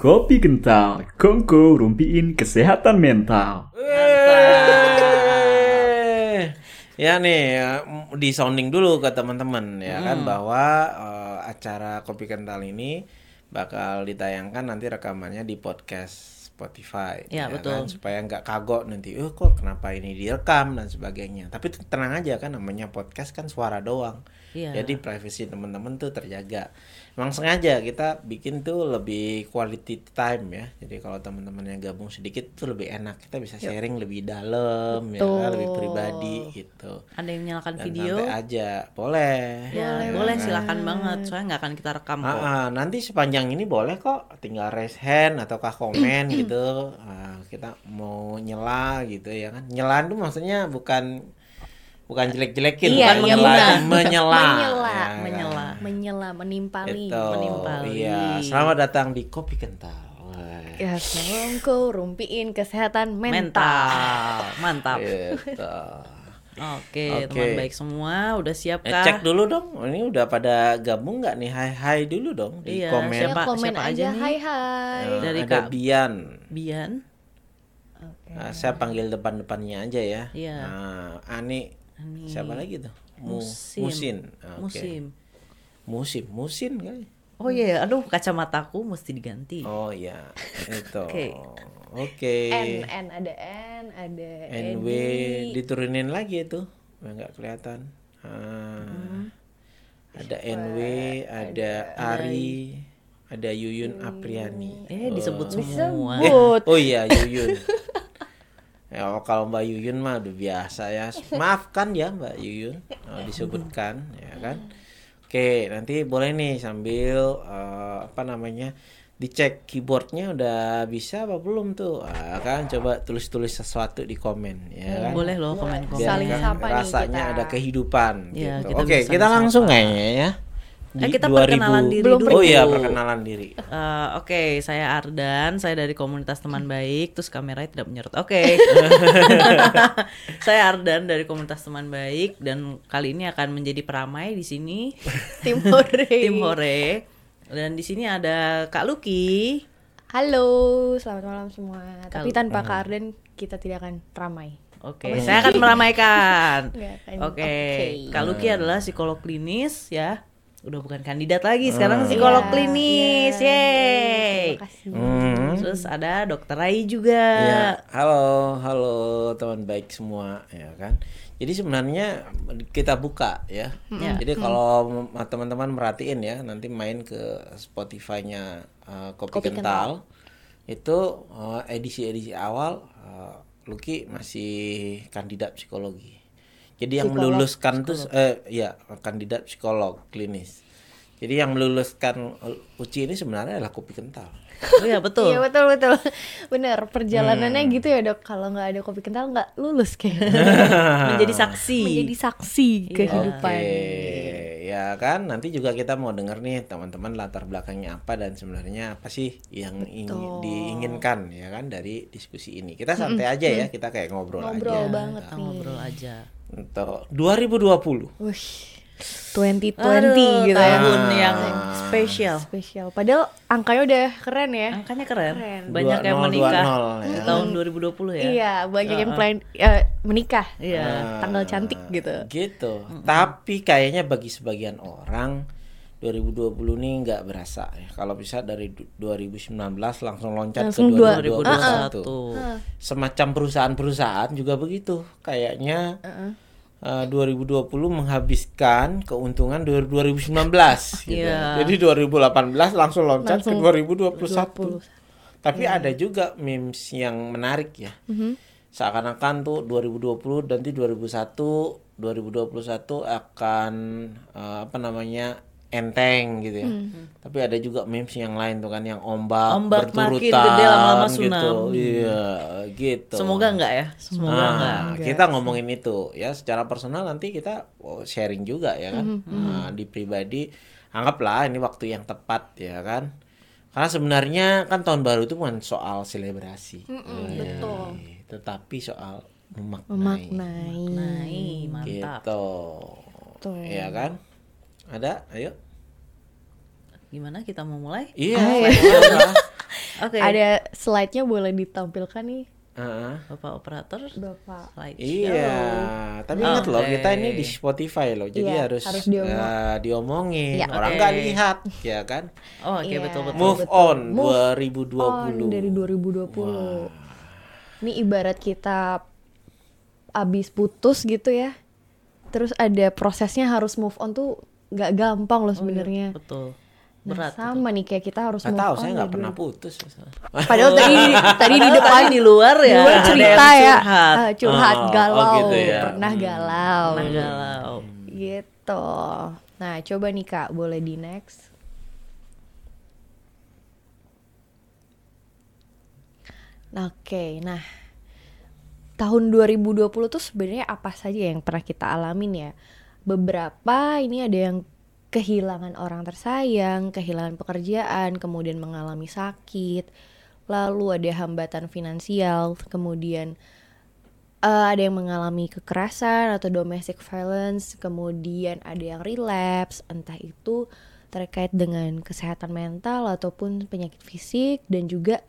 Kopi kental, kongko rumpiin kesehatan mental. Eh, ya nih ya, di sounding dulu ke teman-teman ya kan bahwa eh, acara kopi kental ini bakal ditayangkan nanti rekamannya di podcast Spotify Ya, betul. kan? supaya nggak kagok nanti oh kok kenapa ini direkam dan sebagainya tapi tenang aja kan namanya podcast kan suara doang Iya. jadi privasi teman-teman tuh terjaga emang sengaja kita bikin tuh lebih quality time ya. Jadi kalau teman-teman yang gabung sedikit tuh lebih enak. Kita bisa sharing lebih dalam ya kan? lebih pribadi gitu. Ada yang nyalakan dan video? aja. Boleh. Ya, boleh silakan banget. Soalnya nggak akan kita rekam Ah, kok. ah, nanti sepanjang ini boleh kok tinggal raise hand ataukah komen gitu. Ah, kita mau nyela gitu ya kan? Nyelan tuh maksudnya bukan bukan jelek-jelekin Iya, bukan iya, menyela menyela Menyela, ya kan? menyela. menyela menimpali Gitu. menimpali. Iya, selamat datang di Kopi Kental. Ya songko rumpiin kesehatan mental, Mental. Mantap. Gitu. Oke, Oke. teman baik semua udah siap Eh, kah? cek dulu dong, ini udah pada gabung nggak nih? Hai hai dulu dong di Iya, komen. Ya, Siapa- komen siapa aja aja nih? hai hai Nah, Dari ada Kak- Bian. Bian. Nah, saya panggil depan-depannya aja ya. Iya. Nah, Ani. Siapa lagi tuh? Mu- Musim. Musin. Oke. Musim. Musim, Musin kali. Oh iya, aduh kacamataku mesti diganti. Oh iya, itu. Oke. Oke. N N ada N ada NW diturunin lagi itu nggak kelihatan Ah. ada NW ada Ari ada Yuyun Apriani Eh, disebut semua. Eh, Disebut. oh iya Yuyun ya kalau Mbak Yuyun mah udah biasa ya maafkan ya Mbak Yuyun oh, disebutkan ya kan oke nanti boleh nih sambil eh, apa namanya dicek keyboardnya udah bisa apa belum tuh ah, kan coba tulis-tulis sesuatu di komen ya kan Boleh loh komen-komen. biar Saling kan sapa nih rasanya kita. ada kehidupan Iya, gitu. kita Oke, kita langsung kayaknya ya. Eh, Di kita perkenalan diri Belum dulu. Oh iya, perkenalan diri. Eh, Oke, saya Ardan, saya dari komunitas teman baik. Terus kameranya tidak menyorot. Oke, saya Ardan dari komunitas teman baik dan kali ini akan menjadi peramai di sini tim hore tim Hore. Dan di sini ada Kak Luki. halo selamat malam semua tapi Kal- tanpa Kak Arden kita tidak akan ramai Oke, saya akan meramaikan. Oke, Oke. Kak Luki adalah psikolog klinis ya. Udah bukan kandidat lagi, sekarang psikolog Iya, klinis. iya. Yeay. terima kasih Hmm. Terus ada Dokter Rai juga. Ya, halo, halo teman baik semua, ya kan. Jadi sebenarnya kita buka ya. Ya. Jadi kalau teman-teman merhatiin ya, nanti main ke Spotify-nya uh, Kopi, Kopi Kental, itu uh, edisi-edisi awal uh, Lucky masih kandidat psikologi. Jadi yang Psikolog, meluluskan tuh eh ya kandidat psikolog klinis. Jadi yang meluluskan uh, Uci ini sebenarnya adalah kopi kental. Oh iya betul. Iya betul betul bener perjalanannya Hmm. gitu ya dok kalau nggak ada kopi kental nggak lulus kayak Menjadi saksi. menjadi saksi Iya. kehidupan Oke, ya kan nanti juga kita mau denger nih teman-teman latar belakangnya apa dan sebenarnya apa sih yang ingin diinginkan ya kan dari diskusi ini. Kita santai aja ya, kita kayak ngobrol, ngobrol aja. banget Kita nih ngobrol aja. Untuk 2020. Wih 2020 Aduh, gitu ya tahun yang spesial. spesial padahal angkanya udah keren ya Angkanya keren. Keren. Banyak yang 2020 menikah ya. di tahun 2020 ya. iya banyak yang plan eh, menikah Iya. tanggal cantik gitu Gitu. Tapi kayaknya bagi sebagian orang 2020 ini nggak berasa ya. Kalau bisa dari du- 2019 langsung loncat Langsung ke dua- 2021. 2021. Semacam perusahaan-perusahaan juga begitu. Kayaknya eh, 2020 menghabiskan keuntungan dari 2019 gitu. Iya. Jadi 2018 langsung loncat Langsung ke 2021. Tapi ada juga memes yang menarik ya. Seakan-akan tuh 2020 nanti 2001 2021 akan eh, apa namanya enteng gitu ya. Tapi ada juga memes yang lain tuh kan yang ombak, Ombak makin berturutan gede, lama-lama gitu. Iya, gitu. Semoga enggak ya. Semoga enggak. Nah, kita ngomongin itu ya secara personal nanti kita oh, sharing juga ya kan Nah, di pribadi anggaplah ini waktu yang tepat ya kan karena sebenarnya kan tahun baru itu bukan soal selebrasi betul tetapi soal memaknai, memaknai Nah, mantap. gitu Betul. ya kan ada ayo Gimana kita mau mulai? iya. Oke. Ada slide-nya boleh ditampilkan nih, Heeh. Bapak operator. Bapak. Slideshow. Iya, tapi ingat loh Oke. kita ini di Spotify loh, jadi Iya, harus, harus diomong- eh, diomongin. Iya. Orang nggak lihat, ya kan? Oh, oke Iya. betul betul. Move betul. on Move 2020. On dari 2020. Ini ibarat kita abis putus gitu ya. Terus ada prosesnya harus move on tuh nggak gampang loh sebenarnya. Betul. Nah, Berat. sama nih kayak kita harus Nggak tahu, saya nggak pernah dulu. putus. Padahal tadi tadi di depan di luar ya. di luar ada cerita yang ya curhat. ah, curhat Oh, oh galau gitu ya. pernah Hmm. galau Pernah galau. gitu nah coba nih kak boleh di next oke nah tahun 2020 tuh sebenarnya apa saja yang pernah kita alamin ya beberapa ini ada yang kehilangan orang tersayang kehilangan pekerjaan kemudian mengalami sakit lalu ada hambatan finansial kemudian eh, ada yang mengalami kekerasan atau domestic violence, kemudian ada yang relapse, entah itu terkait dengan kesehatan mental ataupun penyakit fisik dan juga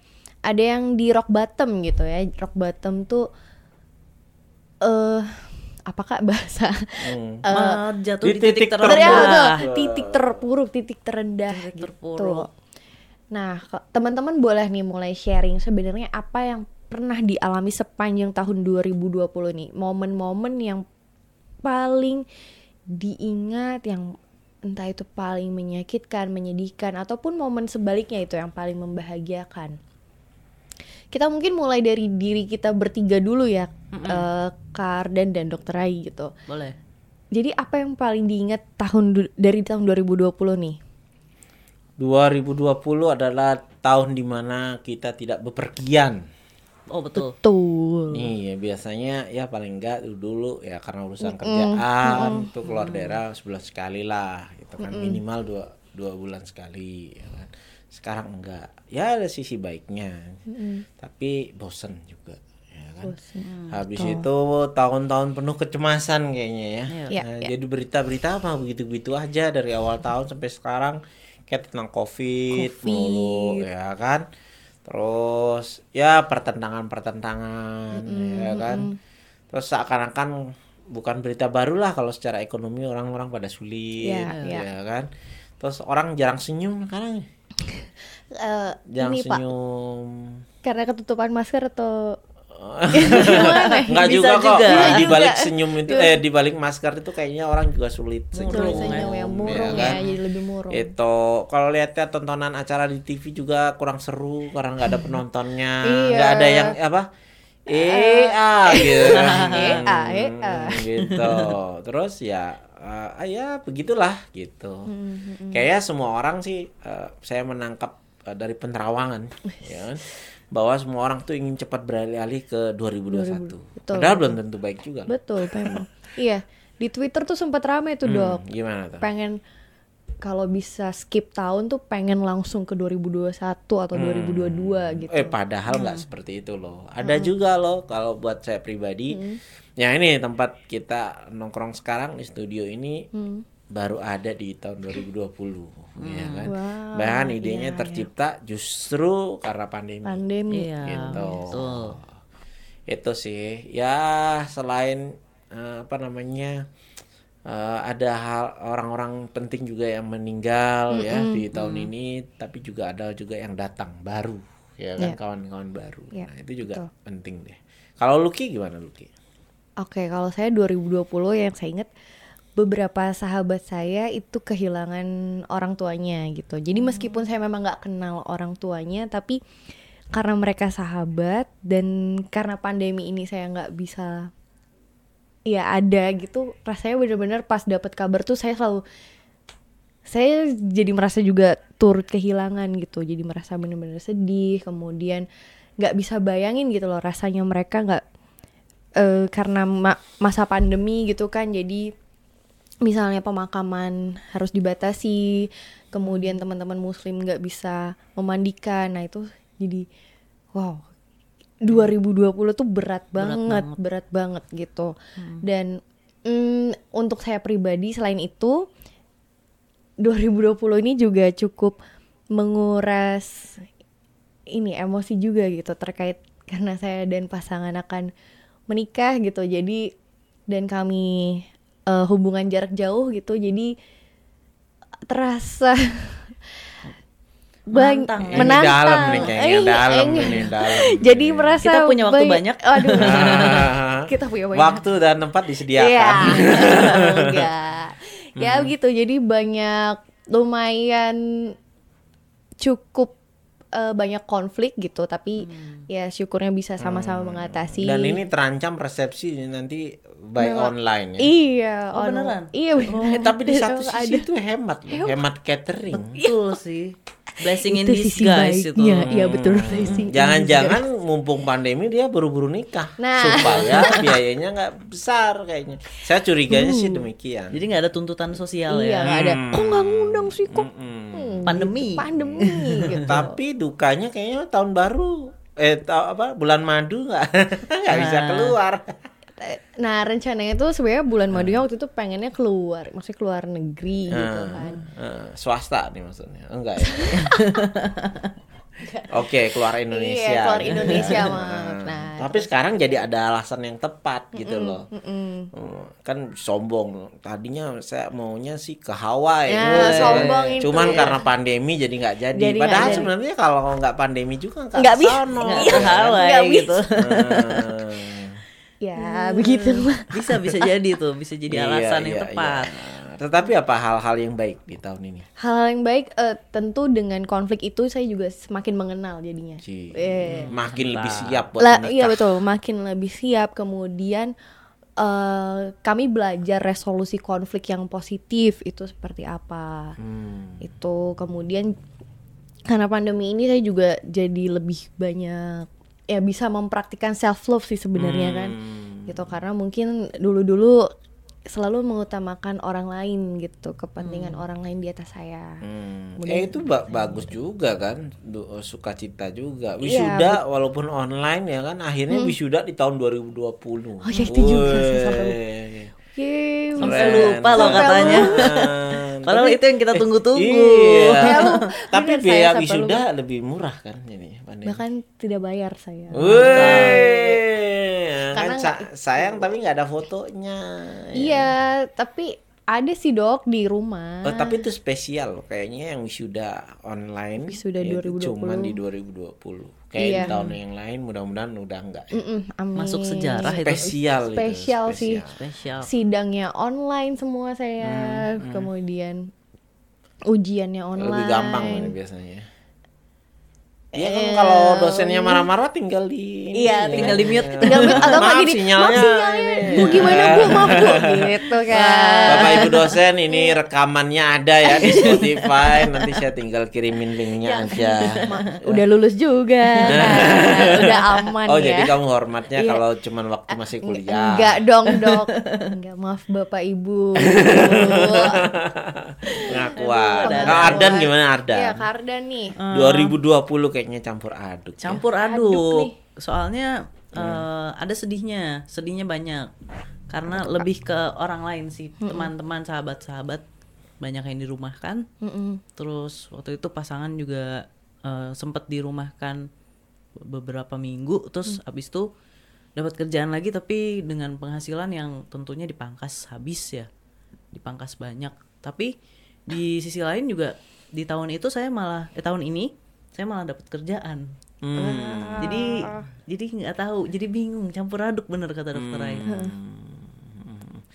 ada yang di rock bottom gitu ya. Rock bottom tuh eh apa kak bahasa Hmm. Eh, jatuh Di titik, titik terendah. Ter- ya, betul. Betul. titik terpuruk, titik terendah Titik gitu. terpuruk. Nah, teman-teman boleh nih mulai sharing sebenarnya apa yang pernah dialami sepanjang tahun 2020 nih. Momen-momen yang paling diingat yang entah itu paling menyakitkan, menyedihkan ataupun momen sebaliknya itu yang paling membahagiakan. Kita mungkin mulai dari diri kita bertiga dulu ya, eh, Kak Ardan dan Dokter Rai gitu. Boleh. Jadi apa yang paling diingat tahun du- dari tahun 2020 nih? 2020 adalah tahun di mana kita tidak bepergian. Oh betul. Tuh. Iya biasanya ya paling enggak dulu, dulu ya karena urusan kerjaan tuh keluar daerah sebulan sekali lah gitu kan minimal dua dua bulan sekali ya kan. Sekarang enggak ya ada sisi baiknya tapi bosen juga kan. Habis itu tahun-tahun penuh kecemasan kayaknya ya. Iya, Nah, iya. Jadi berita-berita mah begitu-begitu aja dari awal tahun sampai sekarang kayak tentang covid, mulu ya kan. Terus ya pertentangan-pertentangan ya kan. Terus seakan-akan bukan berita baru lah kalau secara ekonomi orang-orang pada sulit iya. ya kan. Terus orang jarang senyum sekarang. Eh, Jarang ini Pak, senyum. karena ketutupan masker atau Enggak juga kok. juga. Nah, di balik senyum itu eh di balik masker itu kayaknya orang juga sulit senyum. Sulit senyum yang murung ya, kan? jadi lebih murung. Itu kalau lihatnya tontonan acara di TV juga kurang seru karena nggak ada penontonnya, Iya. nggak ada yang apa? Eh, ah gitu. Eh, ah, eh, ah. Hmm, gitu. Terus ya eh, ya begitulah gitu. Hmm, Kayaknya semua orang sih eh, saya menangkap eh, dari penerawangan ya kan bahwa semua orang tuh ingin cepat beralih-alih ke 2021. Betul, Padahal belum tentu baik juga. Betul, memang. iya, di Twitter tuh sempat rame tuh, Hmm, Dok. gimana tuh? Pengen kalau bisa skip tahun tuh pengen langsung ke 2021 atau 2022 gitu. Eh padahal nggak seperti itu loh. Ada juga loh kalau buat saya pribadi. Ya ini tempat kita nongkrong sekarang di studio ini baru ada di tahun 2020 ya kan. Wow, Bahkan idenya iya, tercipta justru karena pandemi. Pandemi. Iya. gitu. Betul. Itu sih. Ya selain eh, apa namanya? eh, ada hal orang-orang penting juga yang meninggal ya di tahun ini, tapi juga ada juga yang datang baru, ya kan Iya. kawan-kawan baru. Iya, Nah itu juga betul. penting deh. Kalau Lucky gimana Lucky? Oke, kalau saya 2020 yang saya ingat beberapa sahabat saya itu kehilangan orang tuanya gitu. Jadi meskipun saya memang nggak kenal orang tuanya, tapi karena mereka sahabat dan karena pandemi ini saya nggak bisa ya ada gitu, rasanya bener-bener pas dapat kabar tuh saya selalu saya jadi merasa juga turut kehilangan gitu. Jadi merasa bener-bener sedih, kemudian nggak bisa bayangin gitu loh rasanya mereka nggak eh, karena ma- masa pandemi gitu kan jadi misalnya pemakaman harus dibatasi kemudian teman-teman muslim nggak bisa memandikan nah itu jadi wow 2020 tuh berat banget berat banget, gitu. Dan mm, untuk saya pribadi selain itu 2020 ini juga cukup menguras ini emosi juga gitu terkait karena saya dan pasangan akan menikah gitu. Jadi dan kami eh, hubungan jarak jauh gitu. Jadi terasa bang- Menantang ya? Ini dalam nih menantang. kayaknya Eh, dalam eh, ini dalam. Jadi merasa Kita punya waktu banyak- banyak. Aduh. Kita punya banyak Waktu dan tempat disediakan. Iya. Enggak. Ya gitu. Jadi banyak lumayan cukup eh, banyak konflik gitu, tapi ya syukurnya bisa sama-sama mengatasi. Dan ini terancam resepsi nanti by online ya. Iya, Oh, on- beneran? Iya beneran. Eh, tapi di satu Ada. sisi itu hemat, loh. hemat catering. Betul sih. Blessing in disguise itu. baiknya. Iya betul sisi. Jangan-jangan mumpung pandemi dia buru-buru nikah Nah. supaya biayanya nggak besar kayaknya. Saya curiganya sih demikian. Jadi nggak ada tuntutan sosial Iya ya. nggak ada. Kok nggak ngundang sih kok? Mm-mm. Hmm, Pandemi. Pandemi gitu. Tapi dukanya kayaknya tahun baru eh ta- apa bulan madu nggak nggak bisa Nah. keluar. Nah rencananya tuh sebenarnya bulan madunya waktu itu pengennya keluar, maksudnya keluar negeri gitu Hmm. kan. Eh, swasta nih maksudnya enggak ya Oke keluar Indonesia Iya, keluar. Indonesia, Mak. Nah. tapi sekarang jadi ada alasan yang tepat gitu loh Mm-mm. Hmm, kan sombong tadinya saya maunya sih ke Hawaii Ya, sombong itu cuman ya. karena pandemi jadi nggak jadi, Jadi padahal jadi. sebenarnya kalau nggak pandemi juga nggak bisa. Iya, ke Hawaii gitu. Hmm. Ya begitu mah. Bisa bisa jadi tuh, bisa jadi Iya, alasan yang iya, tepat. iya. Tetapi apa hal-hal yang baik di tahun ini? Hal yang baik eh, tentu dengan konflik itu saya juga semakin mengenal jadinya. Ci, Eh. makin lebih siap buat Lah, menikah. iya betul, makin lebih siap. Kemudian eh, kami belajar resolusi konflik yang positif itu seperti apa. Hmm. Itu kemudian karena pandemi ini saya juga jadi lebih banyak ya bisa mempraktikkan self love sih sebenarnya kan. Hmm. Gitu karena mungkin dulu-dulu selalu mengutamakan orang lain gitu, kepentingan orang lain di atas saya. Hmm. Kemudian- Eh itu ba- bagus juga kan, Du- sukacita juga. Iya, Wisuda walaupun online ya kan, akhirnya wisuda di tahun 2020. Hmm. Oh, ya, itu juga sampai Yeay, Sampai lupa loh katanya. Padahal itu yang kita tunggu-tunggu. Iya. Ya, Tapi biaya wisuda lebih murah kan pandemi. bahkan tidak bayar saya. Wih, kan Karena sa- sayang tapi nggak ada fotonya. Iya, tapi ada sih dok di rumah. Oh, tapi itu spesial loh. kayaknya yang wisuda online Wisuda itu 2020. cuman di 2020 kayak Iya. di tahun yang lain mudah-mudahan udah enggak ya. Amin. Masuk sejarah itu. spesial itu, Spesial sih. Spesial. Sidangnya online semua saya, kemudian ujiannya online. lebih gampang biasanya Iya kan kalau dosennya marah-marah tinggal di ini Iya, ya. tinggal di mute. Tinggal mute atau gini, sinyalnya maaf sinyalnya, ini. bu gimana bu, maaf bu, gitu kan. Bapak Ibu dosen ini rekamannya ada ya di Spotify nanti saya tinggal kirimin linknya aja. Ma- udah lulus juga, nah, udah aman Oh ya. jadi kamu hormatnya Iya. kalau cuman waktu masih kuliah. Enggak dong dok, enggak maaf bapak ibu. Ngakuan. Aduh, Nah, Ardan gimana Ardan? Iya Kardan nih. 2020 kayaknya campur aduk. ya. Campur Aduk aduk. nih. Soalnya eh, ada sedihnya, sedihnya banyak. Karena lebih ke orang lain sih, teman-teman, sahabat-sahabat banyak yang dirumahkan. Mm-mm. Terus waktu itu pasangan juga eh, sempat dirumahkan beberapa minggu, terus abis itu dapat kerjaan lagi tapi dengan penghasilan yang tentunya dipangkas habis ya, dipangkas banyak. Tapi di sisi lain juga di tahun itu saya malah, eh tahun ini saya malah dapat kerjaan. Hmm. Jadi jadi nggak tahu, jadi bingung, campur aduk bener kata dokter Rai.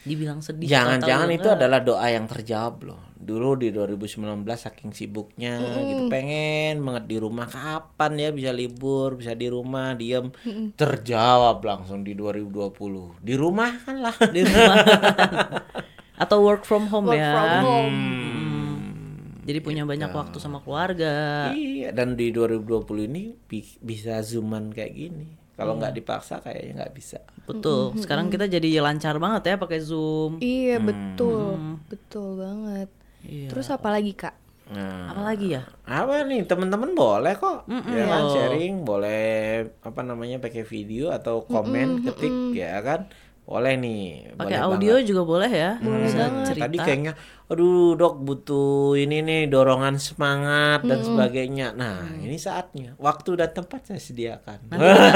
Dibilang sedih. Jangan-jangan itu enggak. adalah doa yang terjawab loh. Dulu di 2019 saking sibuknya gitu pengen banget di rumah kapan ya bisa libur, bisa di rumah diem. Terjawab langsung di 2020. Di rumah kan lah. di rumah. Atau work from home Work ya. from home. Jadi punya banyak waktu sama keluarga. Iya, dan di 2020 ini bi- bisa zooman kayak gini. Kalau nggak dipaksa kayaknya nggak bisa. Betul. Sekarang kita jadi lancar banget ya pakai Zoom. Iya betul, betul banget. Iya. Terus apa lagi kak? Nah, Apalagi ya? apa nih teman-teman boleh kok ya kan Oh. sharing boleh apa namanya pakai video atau komen ketik ya kan boleh nih Pakai boleh audio banget. juga boleh ya. Bisa Hmm, cerita. Tadi kayaknya, aduh dok butuh ini nih dorongan semangat dan sebagainya. Nah Mm. ini saatnya, waktu dan tempat saya sediakan. nanti, kita,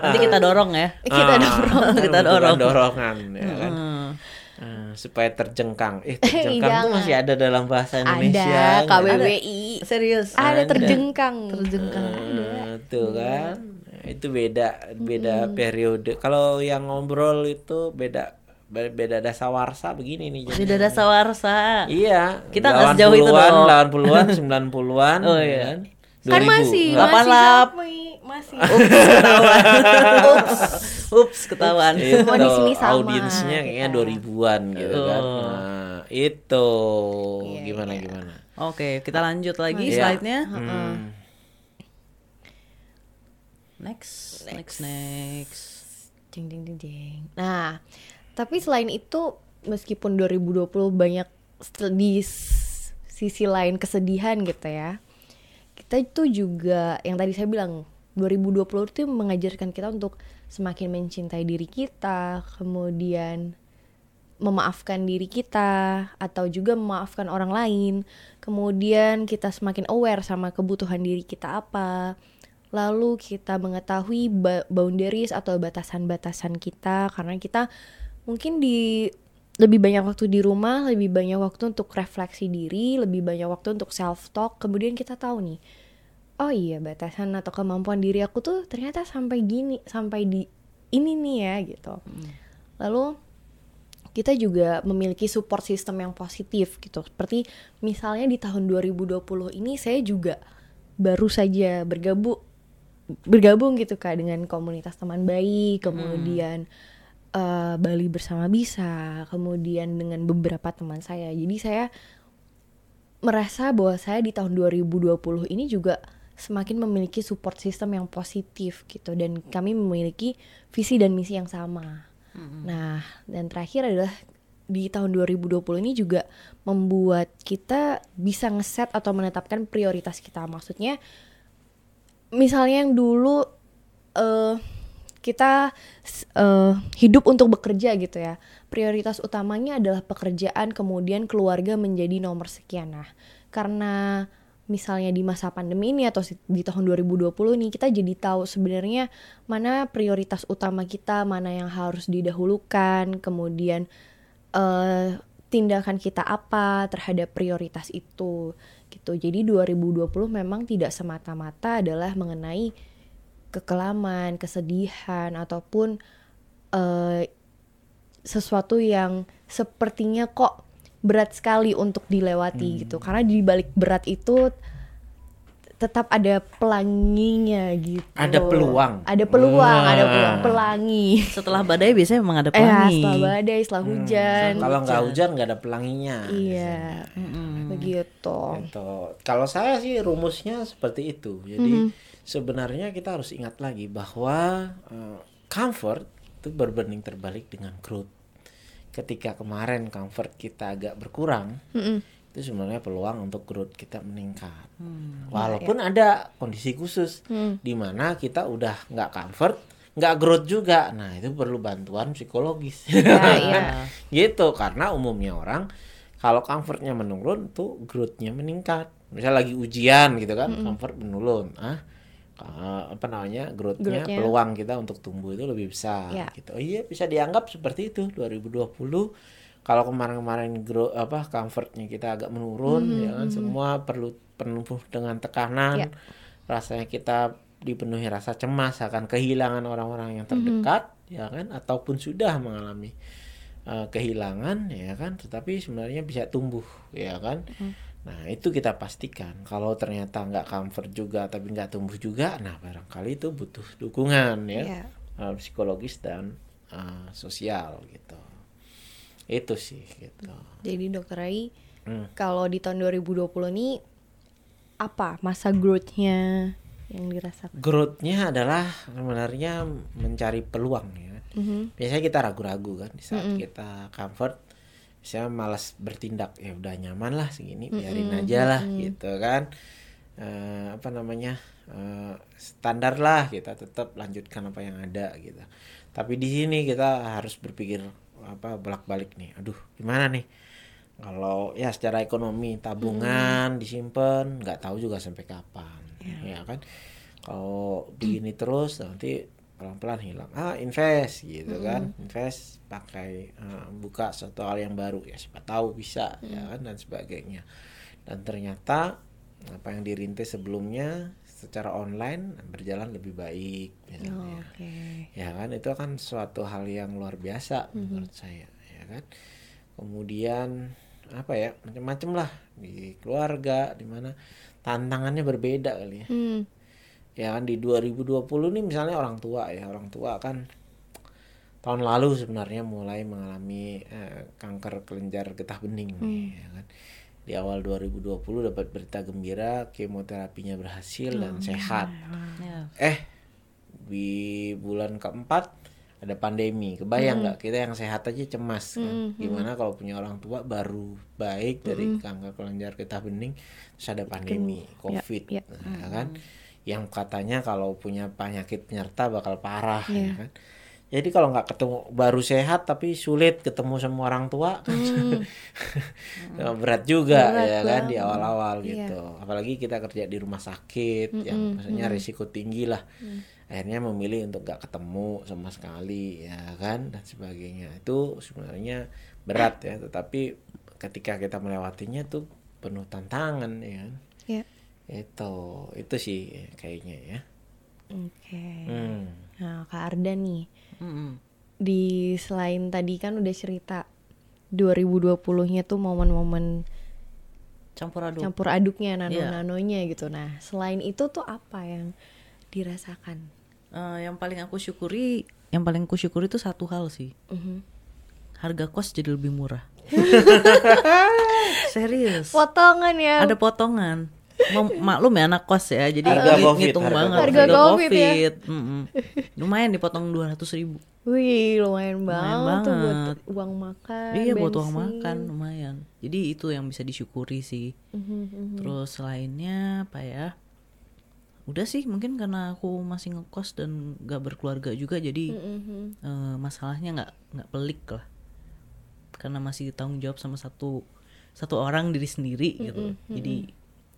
nanti kita dorong ya. Kita Ah, dorong. Kita dorong. dorongan ya kan. Hmm. Ah, supaya terjengkang. Eh terjengkang tuh Jangan. masih ada dalam bahasa Indonesia. Ada? KBBI. Serius. Ada Ada. terjengkang. Terjengkang. Ah, tuh kan. Nah, Itu beda beda periode. Kalau yang ngobrol itu beda be- beda dasawarsa begini nih. jadinya. Sudah ada sawarsa. Iya. Kita nggak sejauh itu 80-an, dong. 80-an, 90-an. Oh, ya iya. Kan, Kan 2000. masih, Nggak Apa masih lap? sampai, masih. ketahuan. Ups, ups ketahuan. itu Semua di sini sama audiensnya kayaknya kita. 2000-an gitu kan. Nah, itu Iya, gimana iya. gimana. Oke, kita lanjut lagi Iya. slide-nya. Hmm. Next, next, next. Ding, ding, ding, ding. Nah, tapi selain itu meskipun 2020 banyak di sisi lain kesedihan gitu ya. Kita itu juga yang tadi saya bilang 2020 itu mengajarkan kita untuk semakin mencintai diri kita, kemudian memaafkan diri kita atau juga memaafkan orang lain. Kemudian kita semakin aware sama kebutuhan diri kita apa. Lalu kita mengetahui boundaries atau batasan-batasan kita karena kita mungkin di lebih banyak waktu di rumah, lebih banyak waktu untuk refleksi diri, lebih banyak waktu untuk self talk. Kemudian kita tahu nih, oh iya batasan atau kemampuan diri aku tuh ternyata sampai gini, sampai di ini nih ya gitu. Lalu kita juga memiliki support system yang positif gitu. Seperti misalnya di tahun 2020 ini saya juga baru saja bergabung bergabung gitu kak dengan komunitas teman bayi, kemudian eh, Bali bersama bisa, kemudian dengan beberapa teman saya. Jadi saya merasa bahwa saya di tahun 2020 ini juga semakin memiliki support system yang positif gitu dan kami memiliki visi dan misi yang sama. Nah, dan terakhir adalah di tahun 2020 ini juga membuat kita bisa ngeset atau menetapkan prioritas kita. Maksudnya misalnya yang dulu eh kita eh, hidup untuk bekerja gitu ya. Prioritas utamanya adalah pekerjaan, kemudian keluarga menjadi nomor sekian. Nah, karena misalnya di masa pandemi ini atau di tahun 2020 nih kita jadi tahu sebenarnya mana prioritas utama kita, mana yang harus didahulukan, kemudian eh tindakan kita apa terhadap prioritas itu gitu. Jadi 2020 memang tidak semata-mata adalah mengenai kekelaman, kesedihan ataupun eh sesuatu yang sepertinya kok berat sekali untuk dilewati gitu. Karena di balik berat itu tetap ada pelanginya gitu. Ada peluang. Ada peluang, ada Wah. peluang pelangi. Setelah badai biasanya memang ada Eh, pelangi. setelah badai, setelah hujan. Kalau nggak hujan nggak ada pelanginya. Iya, begitu. Gitu. Kalau saya sih rumusnya seperti itu. Jadi sebenarnya kita harus ingat lagi bahwa eh, comfort itu berbanding terbalik dengan growth. Ketika kemarin comfort kita agak berkurang, itu sebenarnya peluang untuk growth kita meningkat. Walaupun ada kondisi khusus di mana kita udah nggak comfort, nggak growth juga. Nah itu perlu bantuan psikologis. Ya, iya. gitu karena umumnya orang kalau comfortnya menurun tuh growthnya meningkat misal lagi ujian gitu kan comfort menurun ah ka- apa namanya growthnya peluang kita untuk tumbuh itu lebih besar Ya. gitu. Oh iya bisa dianggap seperti itu 2020 kalau kemarin-kemarin grow apa comfortnya kita agak menurun ya kan semua perlu penuh dengan tekanan. Ya. rasanya kita dipenuhi rasa cemas akan kehilangan orang-orang yang terdekat ya kan ataupun sudah mengalami eh, kehilangan ya kan. Tetapi sebenarnya bisa tumbuh ya kan nah itu kita pastikan kalau ternyata nggak comfort juga tapi nggak tumbuh juga nah barangkali itu butuh dukungan ya Iya. eh, psikologis dan eh, sosial gitu itu sih gitu Jadi dokter Rai, Hmm. kalau di tahun 2020 ini apa masa growth-nya yang dirasakan? growth-nya adalah sebenarnya mencari peluang ya. Mhm. Biasanya kita ragu-ragu kan di saat kita comfort, saya malas bertindak ya udah nyaman lah segini biarin aja lah gitu kan. Eh, apa namanya eh, standar lah kita tetap lanjutkan apa yang ada gitu. Tapi di sini kita harus berpikir apa bolak-balik nih. Aduh, gimana nih? Kalau ya secara ekonomi tabungan disimpan nggak tahu juga sampai kapan, ya kan? Kalau begini terus nanti pelan-pelan hilang. Ah, invest gitu kan. Invest pakai eh, buka suatu hal yang baru ya siapa tahu bisa ya kan dan sebagainya. Dan ternyata apa yang dirintis sebelumnya secara online berjalan lebih baik misalnya Oke. ya kan itu kan suatu hal yang luar biasa menurut saya ya kan kemudian apa ya macam-macam lah di keluarga di mana tantangannya berbeda kali ya Hmm. Ya kan di 2020 nih misalnya orang tua ya orang tua kan tahun lalu sebenarnya mulai mengalami eh, kanker kelenjar getah bening nih, ya kan. Di awal 2020 dapat berita gembira kemoterapinya berhasil dan sehat. Ya. eh di bulan keempat ada pandemi. Kebayang nggak? Kita yang sehat aja cemas kan. Gimana kalau punya orang tua baru baik dari kanker kelenjar getah bening terus ada pandemi covid. ya. ya kan yang katanya kalau punya penyakit penyerta bakal parah ya kan? Jadi kalau nggak ketemu baru sehat tapi sulit ketemu sama orang tua kan? Ya, berat juga Berat ya kan di awal-awal Iya. gitu. Apalagi kita kerja di rumah sakit yang maksudnya risiko tinggi lah. Mm. akhirnya memilih untuk gak ketemu sama sekali ya kan dan sebagainya. Itu sebenarnya berat ya. Tetapi ketika kita melewatinya tuh penuh tantangan ya kan? Ya. Itu itu sih kayaknya ya Oke. hmm. Nah, Kak Arda nih, Mm-mm. di selain tadi kan udah cerita 2020-nya tuh momen-momen Campur aduk. campur aduknya Iya. nano-nanonya gitu. Nah, selain itu tuh apa yang dirasakan? Eh, yang paling aku syukuri, yang paling aku syukuri itu satu hal sih. Mhm. Harga kos jadi lebih murah. Serius. Potongan ya. Ada potongan. Maklum ya anak kos ya, jadi Harga Covid, ngitung harga banget Covid. Harga Covid ya. Mm-mm. Lumayan dipotong dua ratus ribu. Wih, lumayan, banget, tuh buat banget. uang makan. iya buat uang bensin. makan lumayan. Jadi itu yang bisa disyukuri sih. Mhm, mhm. Terus selainnya apa ya? Udah sih mungkin karena aku masih ngekos dan gak berkeluarga juga jadi Mhm. eh, masalahnya nggak nggak pelik lah. Karena masih tanggung jawab sama satu satu orang diri sendiri gitu. Jadi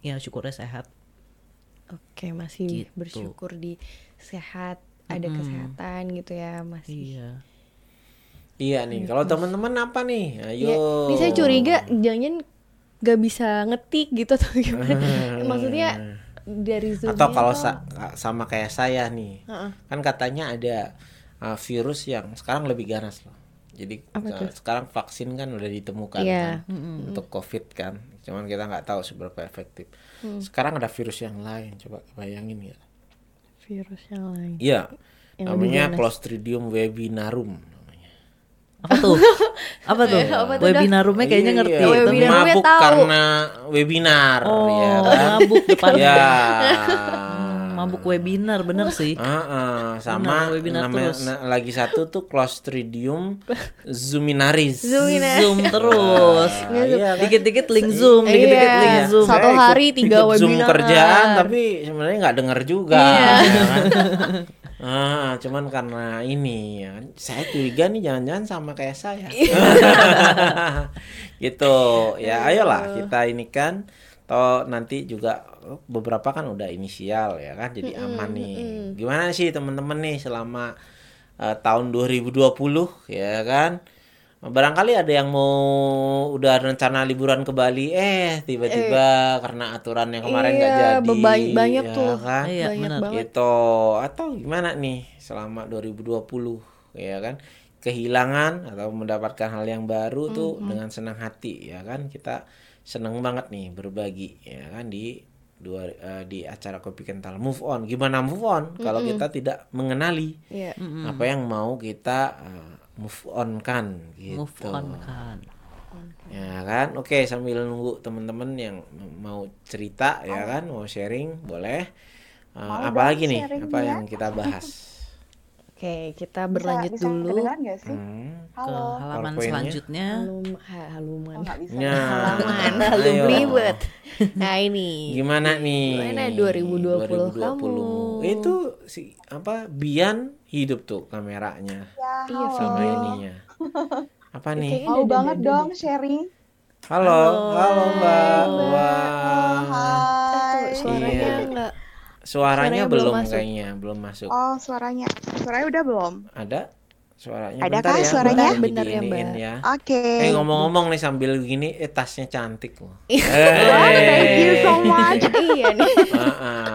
ya syukurnya sehat. Oke, masih Gitu. bersyukur di sehat, ada kesehatan gitu ya, masih. Iya. iya nih kalau teman-teman apa nih ayo Ya, ini saya curiga jangan nggak bisa ngetik gitu atau gimana? Maksudnya dari zoom atau kalau sa- sama kayak saya nih Heeh. kan katanya ada uh, virus yang sekarang lebih ganas loh jadi uh, sekarang vaksin kan udah ditemukan Iya. kan untuk covid kan cuman kita nggak tahu seberapa efektif Mm. sekarang ada virus yang lain coba bayangin ya virus yang lain. iya namanya. Clostridium webinarum namanya. Apa tuh? apa tuh? Apa tuh, Dah? Webinarumnya kayaknya Iya, ngerti. iya. tapi- Webinarumnya mabuk tahu. karena webinar Oh, ya kan mabuk depan. ya Mabuk webinar bener sih. Ah, ah, sama Benar, webinar namanya terus. na- lagi satu tuh Clostridium zuminaris. Zoomina. Zoom terus. Ah, iya kan? Dikit-dikit link Zoom, dikit-dikit Iya. link Zoom. Satu ikut- hari tiga ikut Zoom webinar. kerjaan tapi sebenarnya nggak denger juga. Iya. ya kan? ah, cuman karena ini ya, kan. saya curiga nih jangan-jangan sama kayak saya. gitu. Ya, ayolah kita ini kan toh nanti juga oh, beberapa kan udah inisial ya kan jadi aman nih. Gimana sih teman-teman nih selama eh, tahun 2020 ya kan? Barangkali ada yang mau udah rencana liburan ke Bali eh tiba-tiba karena aturan yang kemarin nggak Iya, jadi beba- banyak ya tuh. kan? Iya, Banyak banget. gitu atau gimana nih selama 2020 ya kan kehilangan atau mendapatkan hal yang baru tuh dengan senang hati ya kan kita seneng banget nih berbagi ya kan di dua eh, di acara kopi kental. Move on. Gimana move on? Kalau kita tidak mengenali Iya. apa yang mau kita eh, move on kan gitu. Move on kan. ya kan? Oke sambil nunggu teman-teman yang mau cerita ya kan? Mau sharing boleh. Eh, apa lagi nih? apa yang kita bahas Oke, kita berlanjut bisa, dulu. Bisa kedengeran nggak sih? Hmm. Ke Halo. halaman PowerPoint-nya. selanjutnya. Halum, ha- haluman. Oh, bisa. Ya. Halaman, halum ribet. Nah ini. Gimana nih? Gimana 2020 kamu? Itu si apa Bian hidup tuh kameranya Ya, Iya, halo. sama ininya. Apa nih? Mau udah- banget udah- dong udah- sharing. Halo, halo Mbak. Halo, Wah. hai. Tuh, suaranya Iya. enggak. Suaranya Suaranya belum belum masuk. kayaknya, belum masuk. Oh, suaranya. Suaranya udah belum? Ada suaranya? Ada Bentar kah ya, suaranya? Bentar ya, Mbak. ya. Oke. Eh ngomong-ngomong nih sambil gini, eh tasnya cantik loh. Wah, thank you so much. iya nih.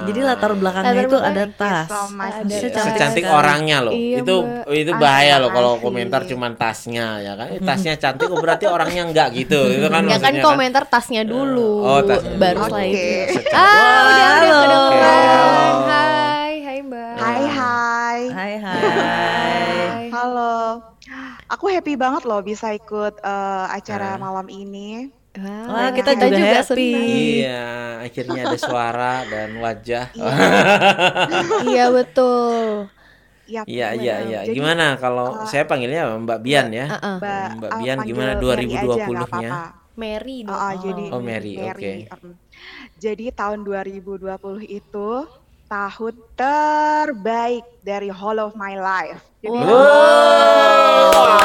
Jadi latar belakangnya Latar itu belakang- ada tas. so. Ada Secantik tas. secantik orangnya loh. Iya, itu Mbak. itu Ah, bahaya loh kalau komentar cuman tasnya ya kan. Eh, tasnya cantik oh berarti orangnya enggak gitu. Itu kan Ya kan maksudnya komentar tasnya dulu. Oh, tasnya baru dulu. setelah Oke. itu. Secantik. Ah, udah udah kedengeran. Hai, hai Mbak. Hai, hai. Hai hai. Aku happy banget loh bisa ikut eh, acara Ah. malam ini. Wah, kita juga happy. senang. Iya, akhirnya ada suara dan wajah. Iya betul. Yap, Iya, iya, iya. Jadi, Gimana kalau uh, saya panggilnya Mbak Bian ya? Heeh. Mbak, Mbak ah, Bian panggil gimana Mary aja, nggak 2020-nya? apa-apa. Mary dong. Ah, ah, jadi Oh, Mary, oke. Em, Jadi tahun 2020 itu tahun terbaik dari whole of my life. Jadi Wow. Oh,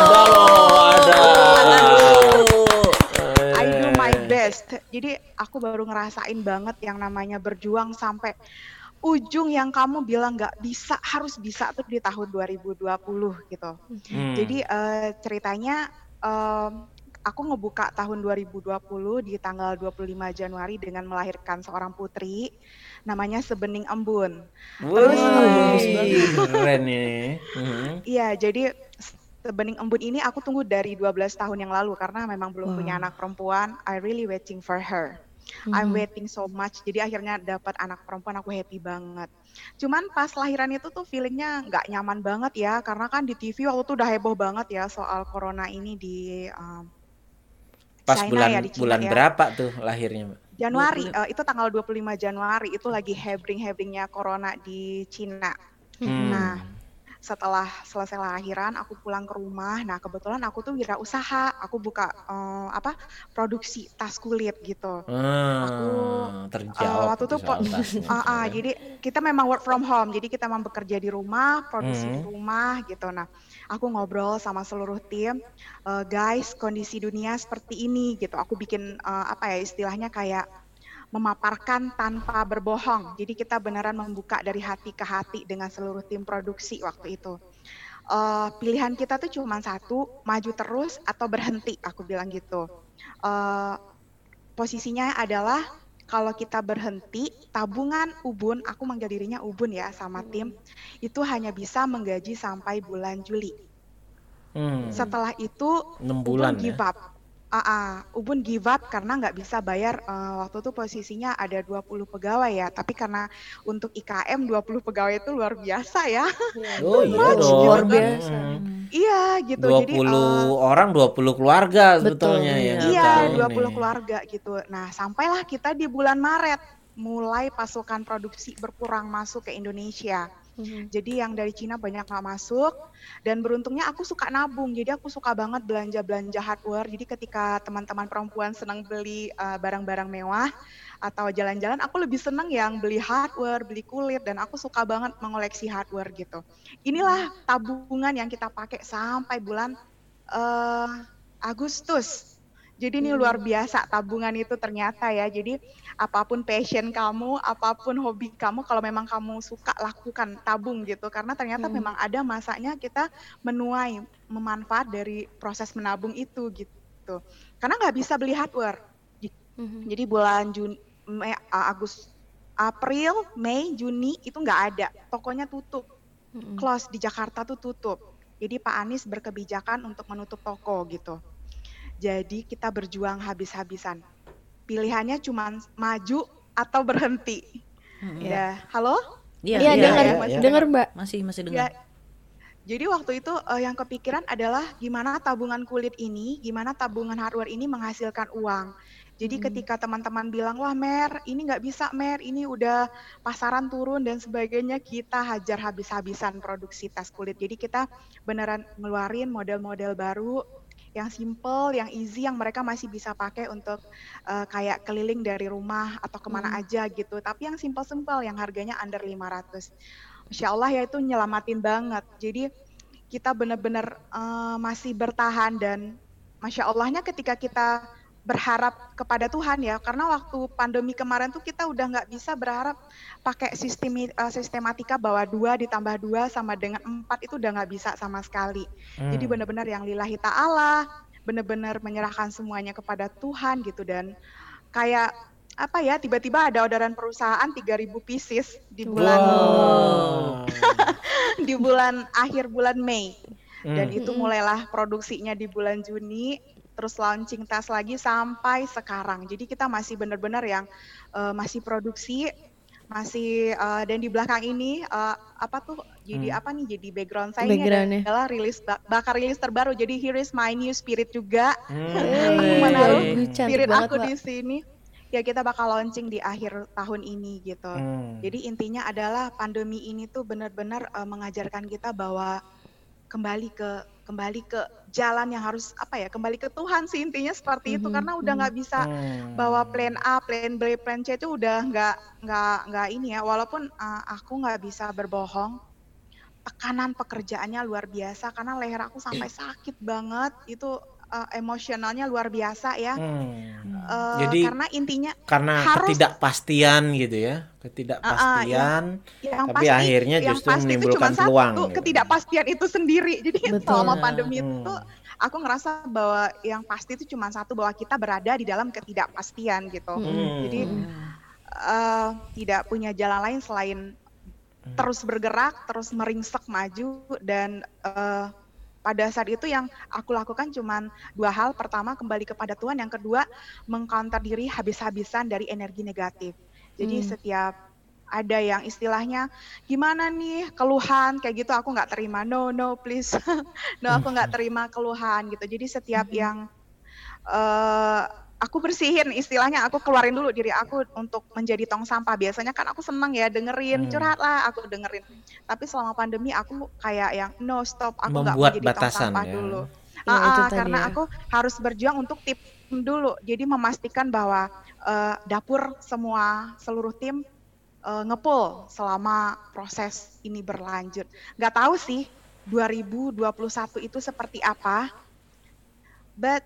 Jadi aku baru ngerasain banget yang namanya berjuang sampai ujung yang kamu bilang nggak bisa harus bisa tuh di tahun 2020 gitu. Hmm. Jadi eh, ceritanya em, aku ngebuka tahun 2020 di tanggal 25 Januari dengan melahirkan seorang putri namanya Sebening Embun. Wih, bagus keren nih. Mhm. Iya, jadi Sebening Embun ini aku tunggu dari 12 tahun yang lalu karena memang belum Wow. punya anak perempuan. I really waiting for her. I'm waiting so much. Jadi akhirnya dapat anak perempuan aku happy banget. Cuman pas lahiran itu tuh feelingnya nggak nyaman banget ya karena kan di TV waktu itu udah heboh banget ya soal corona ini di um, Pas China bulan ya, di China bulan ya. berapa tuh lahirnya, Mbak? Januari eh, itu tanggal 25 Januari itu lagi hebring-hebringnya corona di Cina. Hmm. Nah, setelah selesai lahiran aku pulang ke rumah. Nah, kebetulan aku tuh wirausaha. Aku buka eh, apa? produksi tas kulit gitu. Ah, Aku, terjawab eh, waktu itu po-. Ah, ah, jadi kita memang work from home. Jadi kita memang bekerja di rumah, produksi di Hmm. rumah gitu. Nah, aku ngobrol sama seluruh tim, "Eh, guys, kondisi dunia seperti ini gitu. Aku bikin eh, apa ya istilahnya kayak memaparkan tanpa berbohong. Jadi kita beneran membuka dari hati ke hati dengan seluruh tim produksi waktu itu. Eh, pilihan kita tuh cuma satu, maju terus atau berhenti. Aku bilang gitu. Eh, posisinya adalah kalau kita berhenti, tabungan Ubun, aku manggil dirinya Ubun ya sama tim, itu hanya bisa menggaji sampai bulan Juli. Hmm. Setelah itu Enam Ubun bulan give ya. up. Ah, ah, Ubun give up karena nggak bisa bayar eh, waktu itu posisinya ada 20 pegawai ya, tapi karena untuk IKM 20 pegawai itu luar biasa ya. Oh iya Much, dong. luar gitu. biasa. Hmm. iya gitu. 20 Jadi eh, orang 20 keluarga Betul, sebetulnya iya. yang Iya, kita 20 ini. keluarga gitu. Nah, sampailah kita di bulan Maret mulai pasokan produksi berkurang masuk ke Indonesia. Mhm. Jadi yang dari Cina banyak nggak masuk dan beruntungnya aku suka nabung. Jadi aku suka banget belanja-belanja hardware. Jadi ketika teman-teman perempuan senang beli uh, barang-barang mewah atau jalan-jalan, aku lebih senang yang beli hardware, beli kulit dan aku suka banget mengoleksi hardware gitu. Inilah tabungan yang kita pakai sampai bulan eh, Agustus. Jadi ini luar biasa tabungan itu ternyata ya. Jadi apa pun passion kamu, apa pun hobi kamu, kalau memang kamu suka lakukan tabung gitu. Karena ternyata Hmm. memang ada masanya kita menuai memanfaat dari proses menabung itu gitu. Karena nggak bisa beli hardware. Mhm. Jadi bulan Juni, Mei, Agus, April, Mei, Juni itu nggak ada. Tokonya tutup, Mhm. close di Jakarta tuh tutup. Jadi Pak Anies berkebijakan untuk menutup toko gitu. Jadi kita berjuang habis-habisan. Pilihannya cuma maju atau berhenti. Hmm. Ya, halo? Iya, Iya, iya, dengar, iya. iya. dengar Mbak. Masih masih Ya, dengar. jadi waktu itu eh, yang kepikiran adalah gimana tabungan kulit ini, gimana tabungan hardware ini menghasilkan uang. Jadi Hmm. ketika teman-teman bilang, wah Mer, ini nggak bisa Mer, ini udah pasaran turun dan sebagainya, kita hajar habis-habisan produksi tas kulit. Jadi kita beneran ngeluarin model-model baru yang simple, yang easy, yang mereka masih bisa pakai untuk eh, kayak keliling dari rumah atau ke mana Hmm. aja gitu. Tapi yang simple-simple, yang harganya under 500. Masya Allah ya itu nyelamatin banget. Jadi kita benar-benar eh, masih bertahan dan Masya Allahnya ketika kita berharap kepada Tuhan ya karena waktu pandemi kemarin tuh kita udah nggak bisa berharap pakai sistem eh, sistematika bahwa dua ditambah dua sama dengan empat itu udah nggak bisa sama sekali jadi Hmm. benar-benar yang lillahi ta'ala benar-benar menyerahkan semuanya kepada Tuhan gitu dan kayak apa ya tiba-tiba ada orderan perusahaan 3000 pieces di bulan Wow. di bulan akhir bulan Mei dan Hmm. itu mulailah produksinya di bulan Juni terus launching tas lagi sampai sekarang jadi kita masih benar-benar yang eh, masih produksi masih eh, dan di belakang ini eh, apa tuh jadi Hmm. apa nih jadi background saya ini adalah rilis ba- bakal rilis terbaru jadi here is my new spirit juga Hmm. aku menaruh spirit banget, aku Mbak. di sini ya kita bakal launching di akhir tahun ini gitu Hmm. jadi intinya adalah pandemi ini tuh benar-benar eh, mengajarkan kita bahwa kembali ke kembali ke jalan yang harus apa ya kembali ke Tuhan sih intinya seperti itu. Mhm, karena udah nggak bisa Hmm. bawa plan A, plan B, plan C itu udah nggak nggak nggak ini ya. Walaupun eh, aku nggak bisa berbohong tekanan pekerjaannya luar biasa karena leher aku sampai sakit banget. Itu eh, emosionalnya luar biasa ya Hmm. Eh, Jadi karena intinya karena harus- ketidakpastian gitu ya, ketidakpastian. yang Tapi akhirnya yang justru pasti itu menimbulkan cuma peluang, satu gitu. ketidakpastian itu sendiri jadi Betul. selama pandemi Hmm. itu aku ngerasa bahwa yang pasti itu cuma satu bahwa kita berada di dalam ketidakpastian gitu Hmm. jadi eh, tidak punya jalan lain selain terus bergerak terus meringsek maju dan eh, pada saat itu yang aku lakukan cuman dua hal. Pertama kembali kepada Tuhan. Yang kedua mengcounter diri habis-habisan dari energi negatif. Jadi Hmm. setiap ada yang istilahnya gimana nih keluhan? Kayak gitu aku nggak terima. No no please. No aku nggak terima keluhan gitu. Jadi setiap yang eh aku bersihin istilahnya aku keluarin dulu diri aku untuk menjadi tong sampah biasanya kan aku seneng ya dengerin Hmm. curhat lah aku dengerin tapi selama pandemi aku kayak yang no stop aku nggak jadi batasan tong sampah ya. dulu Ya, Ah, itu ah, tadi karena ya. aku harus berjuang untuk tim dulu jadi memastikan bahwa eh, dapur semua seluruh tim eh, ngepul selama proses ini berlanjut nggak tahu sih 2021 itu seperti apa but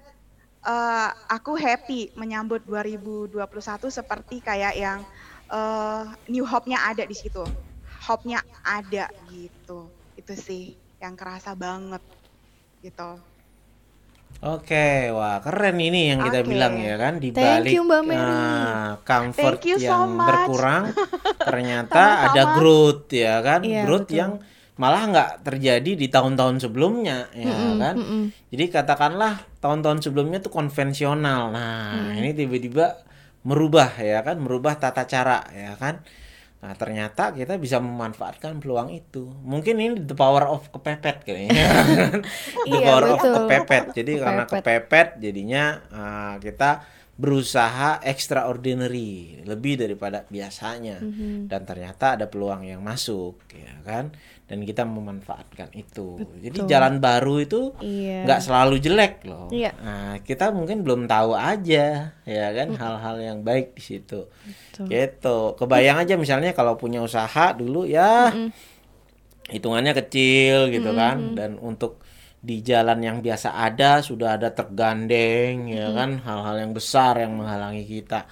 eh, aku happy menyambut 2021 seperti kayak yang eh, new hope-nya ada di situ hope-nya ada gitu itu sih yang kerasa banget gitu Oke, wah keren ini yang kita Oke. bilang ya kan di Thank balik you, Mbak Mary. ah, comfort Thank you so yang much. berkurang ternyata ada growth ya kan, Iya, growth betul. yang malah nggak terjadi di tahun-tahun sebelumnya ya kan. Jadi katakanlah tahun-tahun sebelumnya tuh konvensional. Nah, Mm. ini tiba-tiba merubah ya kan, merubah tata cara ya kan. Nah, ternyata kita bisa memanfaatkan peluang itu. Mungkin ini the power of kepepet kayaknya. the Iya, power of betul. kepepet. Jadi karena Kepepet. kepepet jadinya ah, kita berusaha extraordinary, lebih daripada biasanya. Mhm. Dan ternyata ada peluang yang masuk ya kan. Dan kita memanfaatkan itu. Jadi Betul. jalan baru itu Iya. nggak selalu jelek loh. Iya. Nah, kita mungkin belum tahu aja ya kan hal-hal yang baik di situ. Betul. Gitu. Kebayang aja misalnya kalau punya usaha dulu ya hitungannya kecil gitu kan dan untuk di jalan yang biasa ada sudah ada tergandeng ya kan hal-hal yang besar yang menghalangi kita.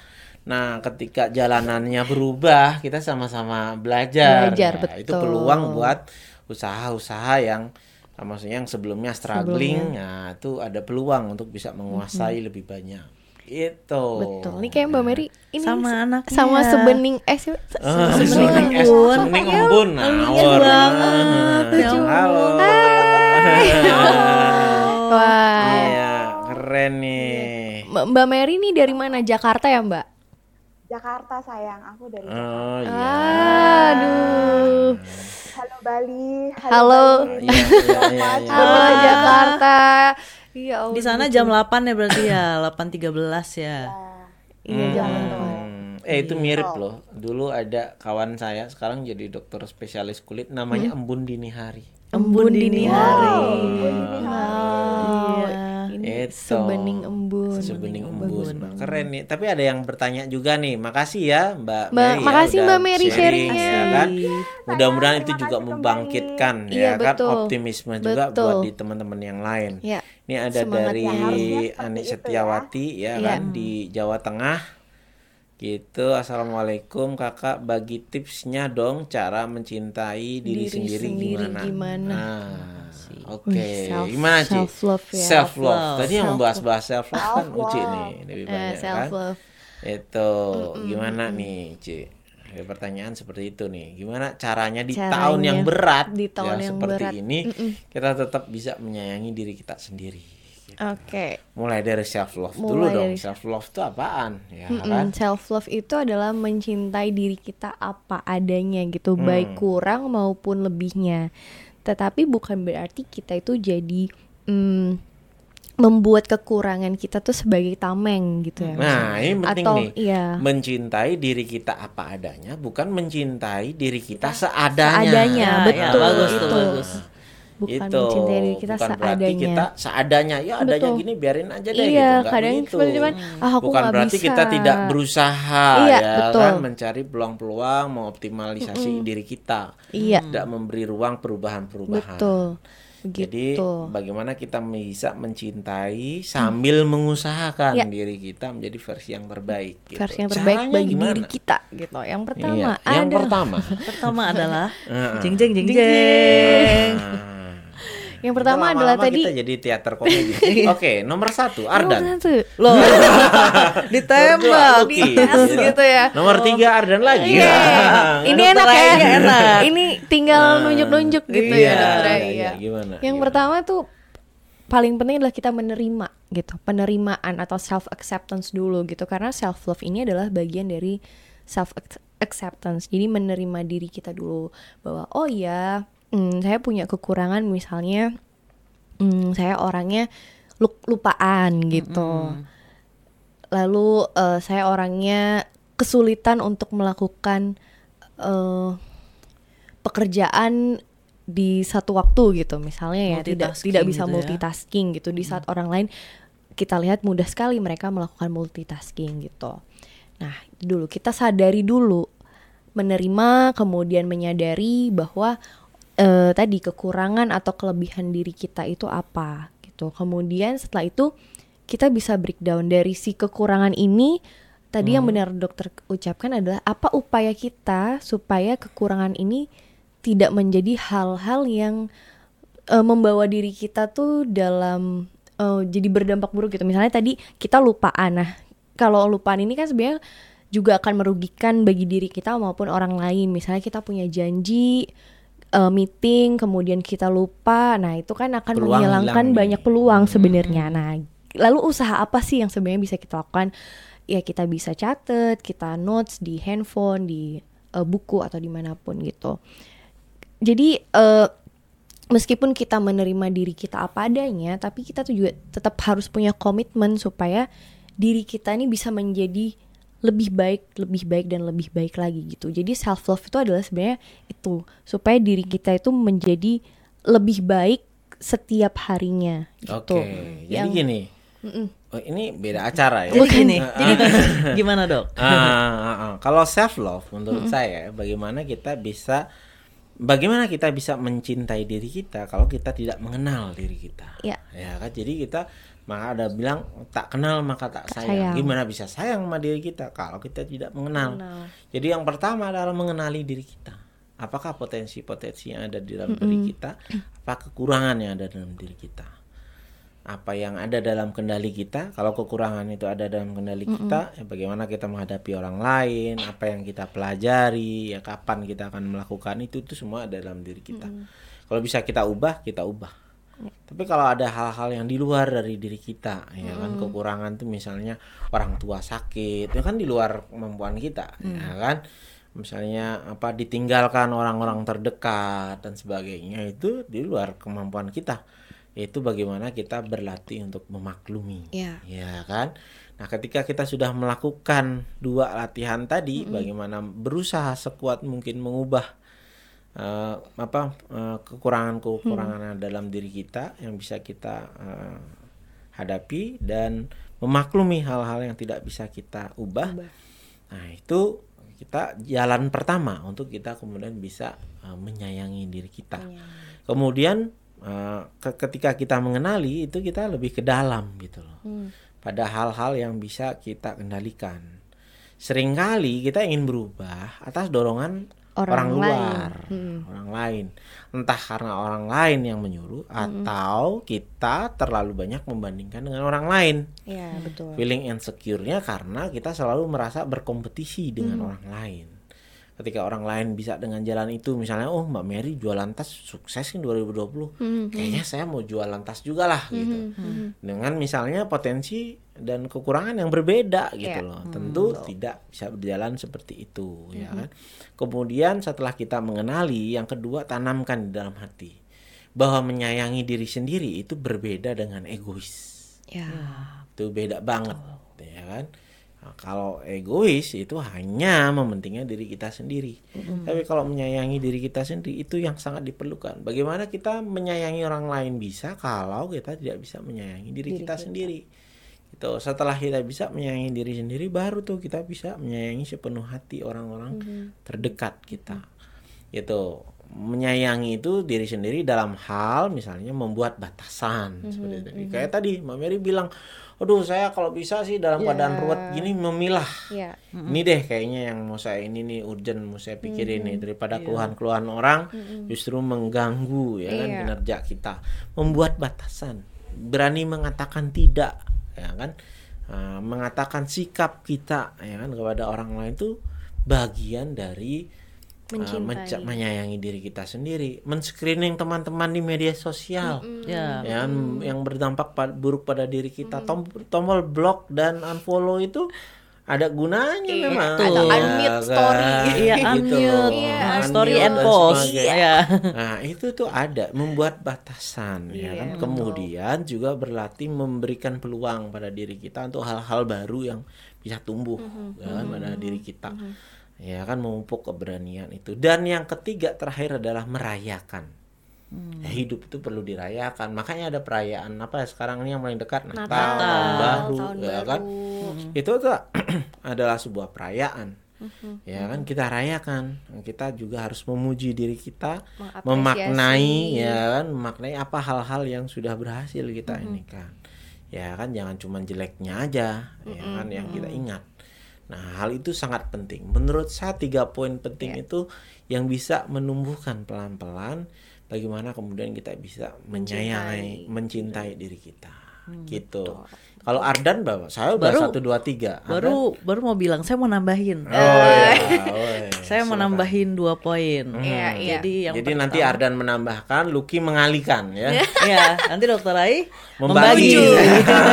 Nah, ketika jalanannya berubah, kita sama-sama belajar. Belajar, Ya, Itu betul. peluang buat usaha-usaha yang ah, maksudnya yang sebelumnya struggling, nah itu ada peluang untuk bisa menguasai lebih banyak. Itu. Betul. Ini kayak Mbak Mary ini Sama se- anaknya. sama sebening es ya. Ah, Sebening es, embun. sebening embun, lucu ngawur. banget, lucu. Halo. Wah. Iya, keren nih. Mbak Mbak Mary nih dari mana? Jakarta ya, Mbak? Jakarta sayang aku dari Oh iya. Aduh. Halo Bali Halo. Bali. Iya, iya, iya, iya. Halo Jakarta. Iya, Allah. Di sana jam 8 ya berarti ya, 8.13 ya. Iya, jam Hmm, Eh itu mirip loh. Dulu ada kawan saya sekarang jadi dokter spesialis kulit namanya Embun Dini Hari. Embun dini hari. Wow. Iya. Ini Itu. Sebening embun. Sebening embun. Keren nih. Tapi ada yang bertanya juga nih. Makasih ya Mbak Mbak- Mary. ya, makasih udah Mbak Mary sharing, sharingnya. ya kan. Mudah-mudahan itu juga membangkitkan Iya, ya kan betul. optimisme juga Betul. buat di teman-teman yang lain. Ya. Ini ada Semangat dari ya, Anik ya. Setiawati ya, Iya. kan di Jawa Tengah. Gitu. Assalamualaikum Kakak bagi tipsnya dong cara mencintai diri, Diri sendiri, sendiri gimana? gimana? Nah, Oke, self- gimana Ci? self-love ya. Self love. Tadi yang membahas-bahas self love kan. Uci nih lebih Eh, banyak self kan. love. Itu gimana nih, Ci? Ada pertanyaan seperti itu nih. Gimana caranya di Caranya tahun yang berat di tahun ya, yang seperti berat. ini kita tetap bisa menyayangi diri kita sendiri. Oke. Mulai dari self love dulu Mulai dong. dari- Self love itu apaan? Ya kan? Self love itu adalah mencintai diri kita apa adanya gitu, Hmm. baik kurang maupun lebihnya. Tetapi bukan berarti kita itu jadi mm, membuat kekurangan kita tuh sebagai tameng gitu ya. Nah, ini penting Atau nih. iya. Mencintai diri kita apa adanya, bukan mencintai diri kita seadanya. Seadanya, Ya, betul ya, bagus itu. bagus. Bukan itu mencintai diri kita bukan berarti seadanya. kita seadanya ya adanya Betul. gini biarin aja deh Iya, gitu kadang begitu. seperti cuman, ah, aku bukan berarti bisa. kita tidak berusaha Iya, ya betul. kan mencari peluang-peluang mengoptimalisasi diri kita Iya. tidak memberi ruang perubahan-perubahan Betul. jadi Begitu. bagaimana kita bisa mencintai sambil mengusahakan Iya. diri kita menjadi versi yang terbaik gitu. versi yang terbaik Caranya bagi gimana? diri kita gitu. Yang pertama Iya, yang ada pertama Pertama adalah Heeh. jeng jeng jeng jeng. Nah. yang pertama Kita adalah lama-lama tadi kita jadi teater komedi. Oke, nomor satu Ardan. Nomor satu. Loh, ditembak. Lucky. Yes, gitu ya. Nomor tiga Ardan lagi. Iya, ini Dokter enak ya. Enak. Ini tinggal nunjuk-nunjuk gitu Iya, ya, dokter iya, Aya. iya. Gimana? Yang Gimana? pertama tuh paling penting adalah kita menerima gitu, penerimaan atau self acceptance dulu gitu. Karena self love ini adalah bagian dari self acceptance. Jadi menerima diri kita dulu bahwa oh ya, hmm, saya punya kekurangan misalnya, hmm, saya orangnya lu- lupaan gitu. Lalu eh, saya orangnya kesulitan untuk melakukan eh, pekerjaan di satu waktu gitu. Misalnya ya tidak tidak bisa gitu ya. multitasking gitu. Di saat orang lain kita lihat mudah sekali mereka melakukan multitasking gitu. Nah dulu kita sadari dulu menerima kemudian menyadari bahwa eh, tadi kekurangan atau kelebihan diri kita itu apa gitu kemudian setelah itu kita bisa breakdown dari si kekurangan ini tadi yang benar dokter ucapkan adalah apa upaya kita supaya kekurangan ini tidak menjadi hal-hal yang eh, membawa diri kita tuh dalam eh, jadi berdampak buruk gitu. Misalnya tadi kita lupaan. Nah, kalau lupaan ini kan sebenarnya juga akan merugikan bagi diri kita maupun orang lain. Misalnya kita punya janji eh, meeting kemudian kita lupa. Nah, itu kan akan Peluang menghilangkan hilang banyak peluang sebenarnya. Nah, lalu usaha apa sih yang sebenarnya bisa kita lakukan? Ya kita bisa catat, kita notes di handphone, di eh, buku atau di mana pun gitu jadi eh, meskipun kita menerima diri kita apa adanya tapi kita tuh juga tetap harus punya komitmen supaya diri kita ini bisa menjadi lebih baik lebih baik dan lebih baik lagi gitu jadi self love itu adalah sebenarnya itu supaya diri kita itu menjadi lebih baik setiap harinya gitu Oke, jadi Yang- gini. Oh, ini beda acara ya. Jadi gini, jadi gimana dok? Ah, ah, ah. Kalau self love menurut saya bagaimana kita bisa bagaimana kita bisa mencintai diri kita kalau kita tidak mengenal diri kita. Ya. Ya kan jadi kita maka ada bilang tak kenal maka tak sayang. sayang. Gimana bisa sayang sama diri kita kalau kita tidak mengenal. Mengenal. Jadi yang pertama adalah mengenali diri kita. Apakah potensi-potensi yang ada di dalam diri kita? Apa kekurangan yang ada dalam diri kita? apa yang ada dalam kendali kita kalau kekurangan itu ada dalam kendali kita ya bagaimana kita menghadapi orang lain apa yang kita pelajari ya kapan kita akan melakukan itu itu semua ada dalam diri kita kalau bisa kita ubah kita ubah tapi kalau ada hal-hal yang di luar dari diri kita ya kan kekurangan tuh misalnya orang tua sakit itu kan di luar kemampuan kita ya kan? Misalnya apa ditinggalkan orang-orang terdekat dan sebagainya itu di luar kemampuan kita. Yaitu bagaimana kita berlatih untuk memaklumi Ya. ya kan? Nah ketika kita sudah melakukan dua latihan tadi bagaimana berusaha sekuat mungkin mengubah eh, apa eh, kekurangan-kekurangan yang dalam diri kita yang bisa kita eh, hadapi dan memaklumi hal-hal yang tidak bisa kita ubah. Nah, itu kita jalan pertama untuk kita kemudian bisa uh, menyayangi diri kita. Kemudian uh, ke- ketika kita mengenali itu kita lebih ke dalam gitu loh. Pada hal-hal yang bisa kita kendalikan. Seringkali kita ingin berubah atas dorongan Orang orang, lain. luar, orang lain. Entah karena orang lain yang menyuruh atau kita terlalu banyak membandingkan dengan orang lain. Iya, betul. Feeling insecure-nya karena kita selalu merasa berkompetisi dengan orang lain. Ketika orang lain bisa dengan jalan itu, misalnya, oh Mbak Mary jualan tas sukses nih 2020, kayaknya saya mau jualan tas juga lah gitu. Dengan misalnya potensi dan kekurangan yang berbeda gitu Iya. loh. Tentu tidak bisa berjalan seperti itu, ya kan. Kemudian setelah kita mengenali, yang kedua tanamkan di dalam hati bahwa menyayangi diri sendiri itu berbeda dengan egois Ya. itu beda banget ya kan Nah, kalau egois itu hanya mementingkan diri kita sendiri. Tapi kalau menyayangi diri kita sendiri itu yang sangat diperlukan. Bagaimana kita menyayangi orang lain bisa kalau kita tidak bisa menyayangi diri, kita, sendiri. Gitu. Setelah kita bisa menyayangi diri sendiri baru tuh kita bisa menyayangi sepenuh hati orang-orang terdekat kita. Itu menyayangi itu diri sendiri dalam hal misalnya membuat batasan seperti tadi kayak tadi Mbak Mary bilang aduh saya kalau bisa sih dalam keadaan ruwet gini memilah. Iya. ini deh kayaknya yang mau saya ini nih urgent mau saya pikirin nih daripada keluhan-keluhan orang justru mengganggu ya kan Iya. kinerja kita. Membuat batasan berani mengatakan tidak ya kan? Ah, mengatakan sikap kita ya kan kepada orang lain itu bagian dari uh, Mencintai. menca- menyayangi diri kita sendiri men-screening teman-teman di media sosial Ya. ya kan, yang berdampak pa- buruk pada diri kita Tom- tombol block dan unfollow itu ada gunanya memang Betul. Ya Unmute kan? story. Iya, Gitu unmute. Iya, Unmute story and post. Iya. Nah, itu tuh ada membuat batasan ya kan. Kemudian juga berlatih memberikan peluang pada diri kita untuk hal-hal baru yang bisa tumbuh ya kan pada diri kita. Ya kan memupuk keberanian itu. Dan yang ketiga terakhir adalah merayakan. Ya, hidup itu perlu dirayakan. Makanya ada perayaan apa ya sekarang ini yang paling dekat Natal, tahun baru, tahun ya kan. Itu tuh adalah sebuah perayaan. Ya kan kita rayakan. Kita juga harus memuji diri kita, memaknai ya kan, memaknai apa hal-hal yang sudah berhasil kita ini kan. Ya kan jangan cuma jeleknya aja, ya kan yang kita ingat. Nah, hal itu sangat penting. Menurut saya tiga poin penting itu yang bisa menumbuhkan pelan-pelan bagaimana kemudian kita bisa menyayangi, mencintai diri kita. Gitu. Kalau Ardan Bapak, saya udah Baru- satu dua tiga. Ardan? Baru baru mau bilang saya mau nambahin. Oh iya, oh, iya. saya mau Silakan. nambahin dua poin. Iya, iya. Jadi yang Jadi nanti pertama- Ardan menambahkan, Lucky mengalihkan ya. Iya, nanti dokter Ai Membagi. membagi.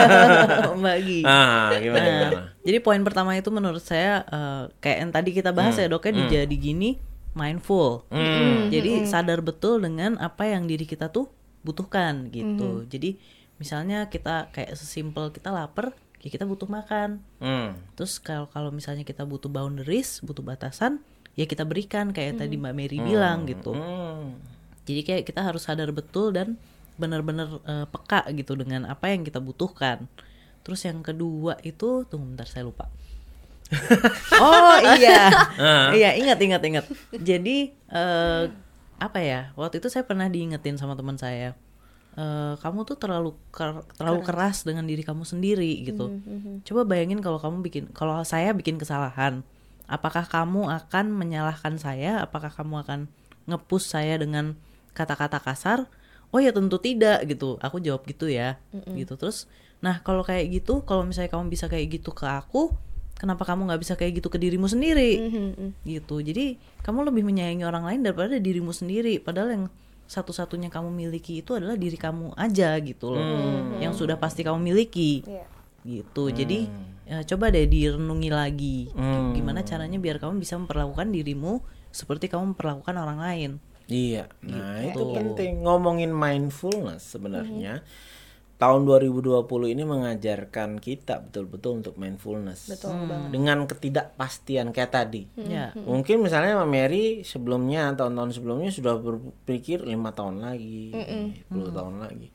membagi. ah, gimana Nah, gimana? Jadi poin pertama itu menurut saya eh, kayak yang tadi kita bahas ya dok ya di jadi gini mindful. Hmm. Jadi sadar betul dengan apa yang diri kita tuh butuhkan gitu. Jadi misalnya kita kayak sesimpel kita lapar, ya kita butuh makan. Hmm. Terus kalau kalau misalnya kita butuh boundaries, butuh batasan, ya kita berikan kayak tadi Mbak Mary bilang gitu. Hmm. Jadi kayak kita harus sadar betul dan benar-benar eh, peka gitu dengan apa yang kita butuhkan. Terus yang kedua itu tunggu bentar saya lupa. oh iya, iya ingat ingat ingat. Jadi eh, apa ya? Waktu itu saya pernah diingetin sama teman saya. eh, kamu tuh terlalu ker- terlalu keras. dengan diri kamu sendiri gitu. Coba bayangin kalau kamu bikin, kalau saya bikin kesalahan, apakah kamu akan menyalahkan saya? Apakah kamu akan ngepush saya dengan kata-kata kasar? Oh ya tentu tidak gitu. Aku jawab gitu ya, gitu terus. Nah kalau kayak gitu, kalau misalnya kamu bisa kayak gitu ke aku, kenapa kamu nggak bisa kayak gitu ke dirimu sendiri? Gitu. Jadi kamu lebih menyayangi orang lain daripada dirimu sendiri. Padahal yang satu-satunya kamu miliki itu adalah diri kamu aja gitu loh, yang sudah pasti kamu miliki Iya. gitu jadi ya, coba deh direnungi lagi gimana caranya biar kamu bisa memperlakukan dirimu seperti kamu memperlakukan orang lain Iya, nah Gitu. itu penting ngomongin mindfulness sebenarnya. Tahun 2020 ini mengajarkan kita betul-betul untuk mindfulness. Betul banget. Dengan ketidakpastian kayak tadi. ya Mungkin misalnya Mbak Mary sebelumnya tahun-tahun sebelumnya sudah berpikir lima tahun lagi, 10 tahun lagi.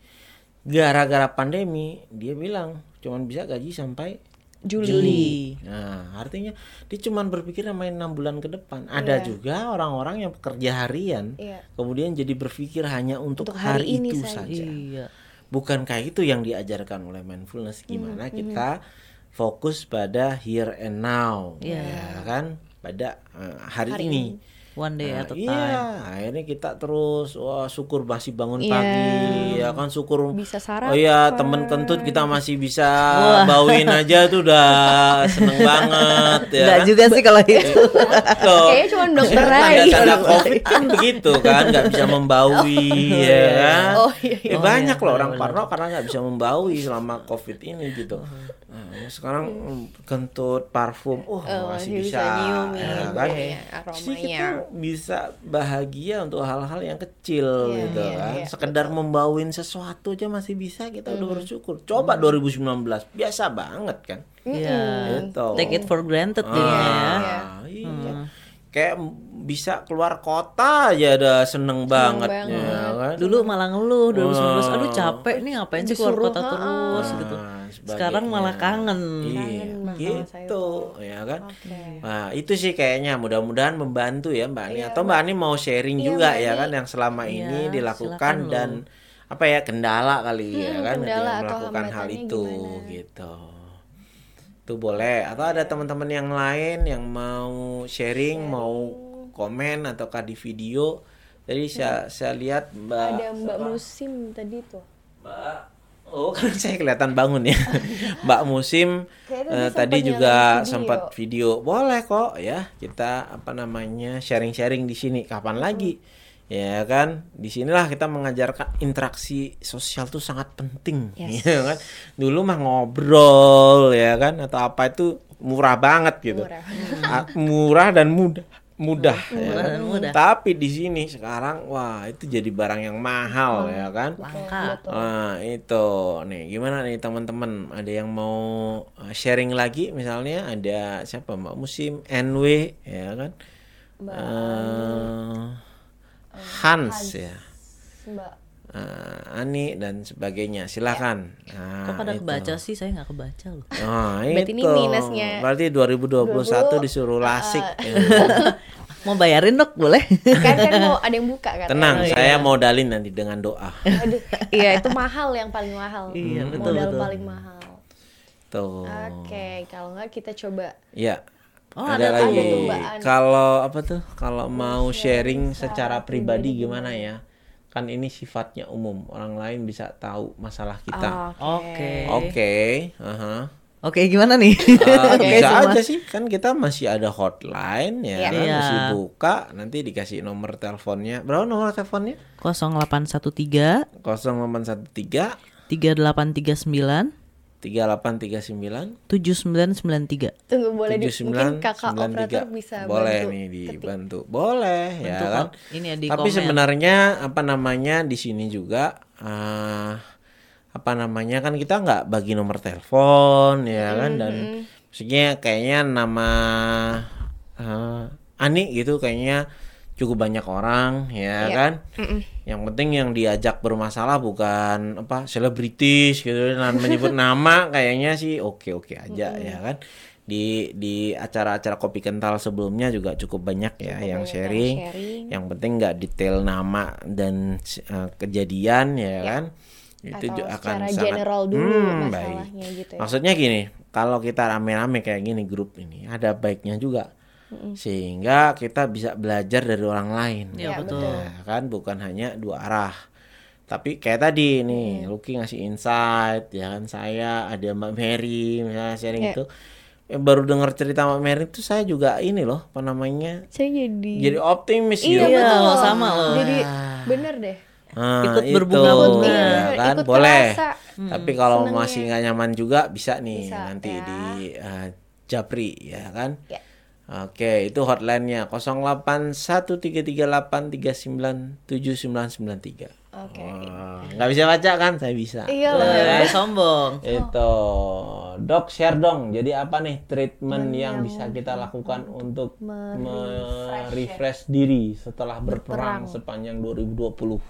gara-gara pandemi dia bilang cuman bisa gaji sampai Juli. Nah, artinya dia cuman berpikir main enam bulan ke depan. Ada juga orang-orang yang pekerja harian, Iya. kemudian jadi berpikir hanya untuk, Untuk hari hari, ini itu saja. saja. Iya. Bukan kayak itu yang diajarkan oleh mindfulness. Gimana kita fokus pada here and now, Iya. ya kan? Pada eh, hari, ini. One day Nah, at a iya, time. akhirnya kita terus wah syukur masih bangun Iya. pagi, ya kan syukur Bisa Oh iya, sarapan. temen kentut kita masih bisa bauin aja tuh udah seneng banget ya. Enggak kan? juga sih kalau itu. Tuh. Kayaknya cuma dokter aja. Covid kan begitu kan, nggak bisa membaui ya kan. Oh, iya, Ya, banyak loh orang parno karena nggak bisa membaui selama covid ini gitu. Nah, sekarang kentut parfum, oh, Oh, masih masih bisa, bisa nyium ya ya, kan. iya, Jadi kita bisa bahagia untuk hal-hal yang kecil Iya, gitu iya, kan. iya, Sekedar membauin sesuatu aja masih bisa kita udah bersyukur. Coba 2019 biasa banget kan. Iya. Gitu. Take it for granted ya. Ah, iya. Kayak bisa keluar kota aja udah seneng, banget, banget. ya kan. Dulu malah ngeluh 2019, aduh Oh. capek nih ngapain sih keluar kota terus gitu. Nah, Sekarang malah kangen. Iya, Kangen gitu, ya kan. Oke. Nah, itu sih kayaknya mudah-mudahan membantu ya Mbak Ani Iya, atau Mbak Ani mau sharing Iya, juga Mbak ya kan yang selama Iya, ini dilakukan loh. dan apa ya kendala kali ya Hmm, kan kendala melakukan hal itu gimana? gitu. Itu boleh atau ada teman-teman yang lain yang mau sharing, mau komen ataukah di video. Jadi saya saya lihat Mbak Ada Mbak Musim tadi tuh. Mbak Oh kan saya kelihatan bangun ya. Mbak Musim dia tadi juga video. sempat video. Boleh kok ya kita apa namanya sharing-sharing di sini. Kapan lagi? Ya kan? Di sinilah kita mengajarkan interaksi sosial tuh sangat penting Yes. ya kan? Dulu mah ngobrol ya kan? Atau apa itu murah banget gitu. Murah. Ah, murah dan mudah mudah. Ya kan? dan mudah. tapi di sini sekarang wah itu jadi barang yang mahal ya kan? Langka. Nah, itu. Nih gimana nih teman-teman? Ada yang mau uh, sharing lagi? Misalnya ada siapa? Mbak Musim NW ya kan? Eh, Hans. ya. Mbak. Eh, Ani dan sebagainya silakan nah, Kok pada itu. kebaca sih? Saya nggak kebaca loh. Nah, Berarti ini itu. minusnya. Berarti 2021 disuruh lasik. ya. Mau bayarin dok boleh? Kan kan mau ada yang buka kan. Tenang, saya modalin nanti dengan doa. Aduh, iya itu mahal yang paling mahal. Iya, betul, Modal betul. paling mahal. Tuh. Oke, kalau nggak kita coba Ya. Oh, ada, ada lagi. Kalau apa tuh? Kalau mau sharing secara pribadi gimana ya? Kan ini sifatnya umum. Orang lain bisa tahu masalah kita. Oke. Oke, aha. Oke gimana nih? Eh, Oke, bisa semua. aja sih kan kita masih ada hotline ya Iya. kan Iya. masih buka nanti dikasih nomor teleponnya berapa nomor teleponnya 0813 0813 3839 3839 7993. Tunggu boleh di, 79 mungkin kakak operator 93. bisa boleh bantu nih ketik. dibantu boleh ya Bentuk kan kok. Ini ya di tapi komen. sebenarnya apa namanya di sini juga eh, apa namanya kan kita nggak bagi nomor telepon ya kan dan maksudnya kayaknya nama eh, Ani gitu kayaknya cukup banyak orang ya Iya. kan yang penting yang diajak bermasalah bukan apa selebritis gitu dan menyebut nama kayaknya sih oke oke aja ya kan di di acara-acara kopi kental sebelumnya juga cukup banyak ya yang banyak yang sharing. sharing. yang penting nggak detail nama dan eh, kejadian ya kan itu Atau juga akan secara sangat general dulu Hmm, masalahnya gitu ya. maksudnya gini kalau kita rame-rame kayak gini grup ini ada baiknya juga sehingga kita bisa belajar dari orang lain Iya Ya, betul. Ya kan bukan hanya dua arah. Tapi kayak tadi nih, Lucky ngasih insight, ya kan saya ada Mbak Mary misalnya sharing Iya. itu. Baru dengar cerita Mbak Mary itu saya juga ini loh, apa namanya? Saya jadi Jadi optimis Iya, gitu. Iya, betul. sama loh. Jadi bener deh. Nah, Ikut itu, berbunga-bunga. ya kan ikut boleh. kerasa. Tapi kalau masih nggak nyaman juga bisa nih Bisa, nanti ya. di eh, Japri ya kan. Ya. Oke, itu hotline-nya 081388397993. Oke. Wah, nggak bisa baca kan? Saya bisa. Iya lah. ya. Sombong. Itu dok share dong. Jadi apa nih treatment yang bisa kita lakukan untuk merefresh diri setelah berperang, sepanjang 2020?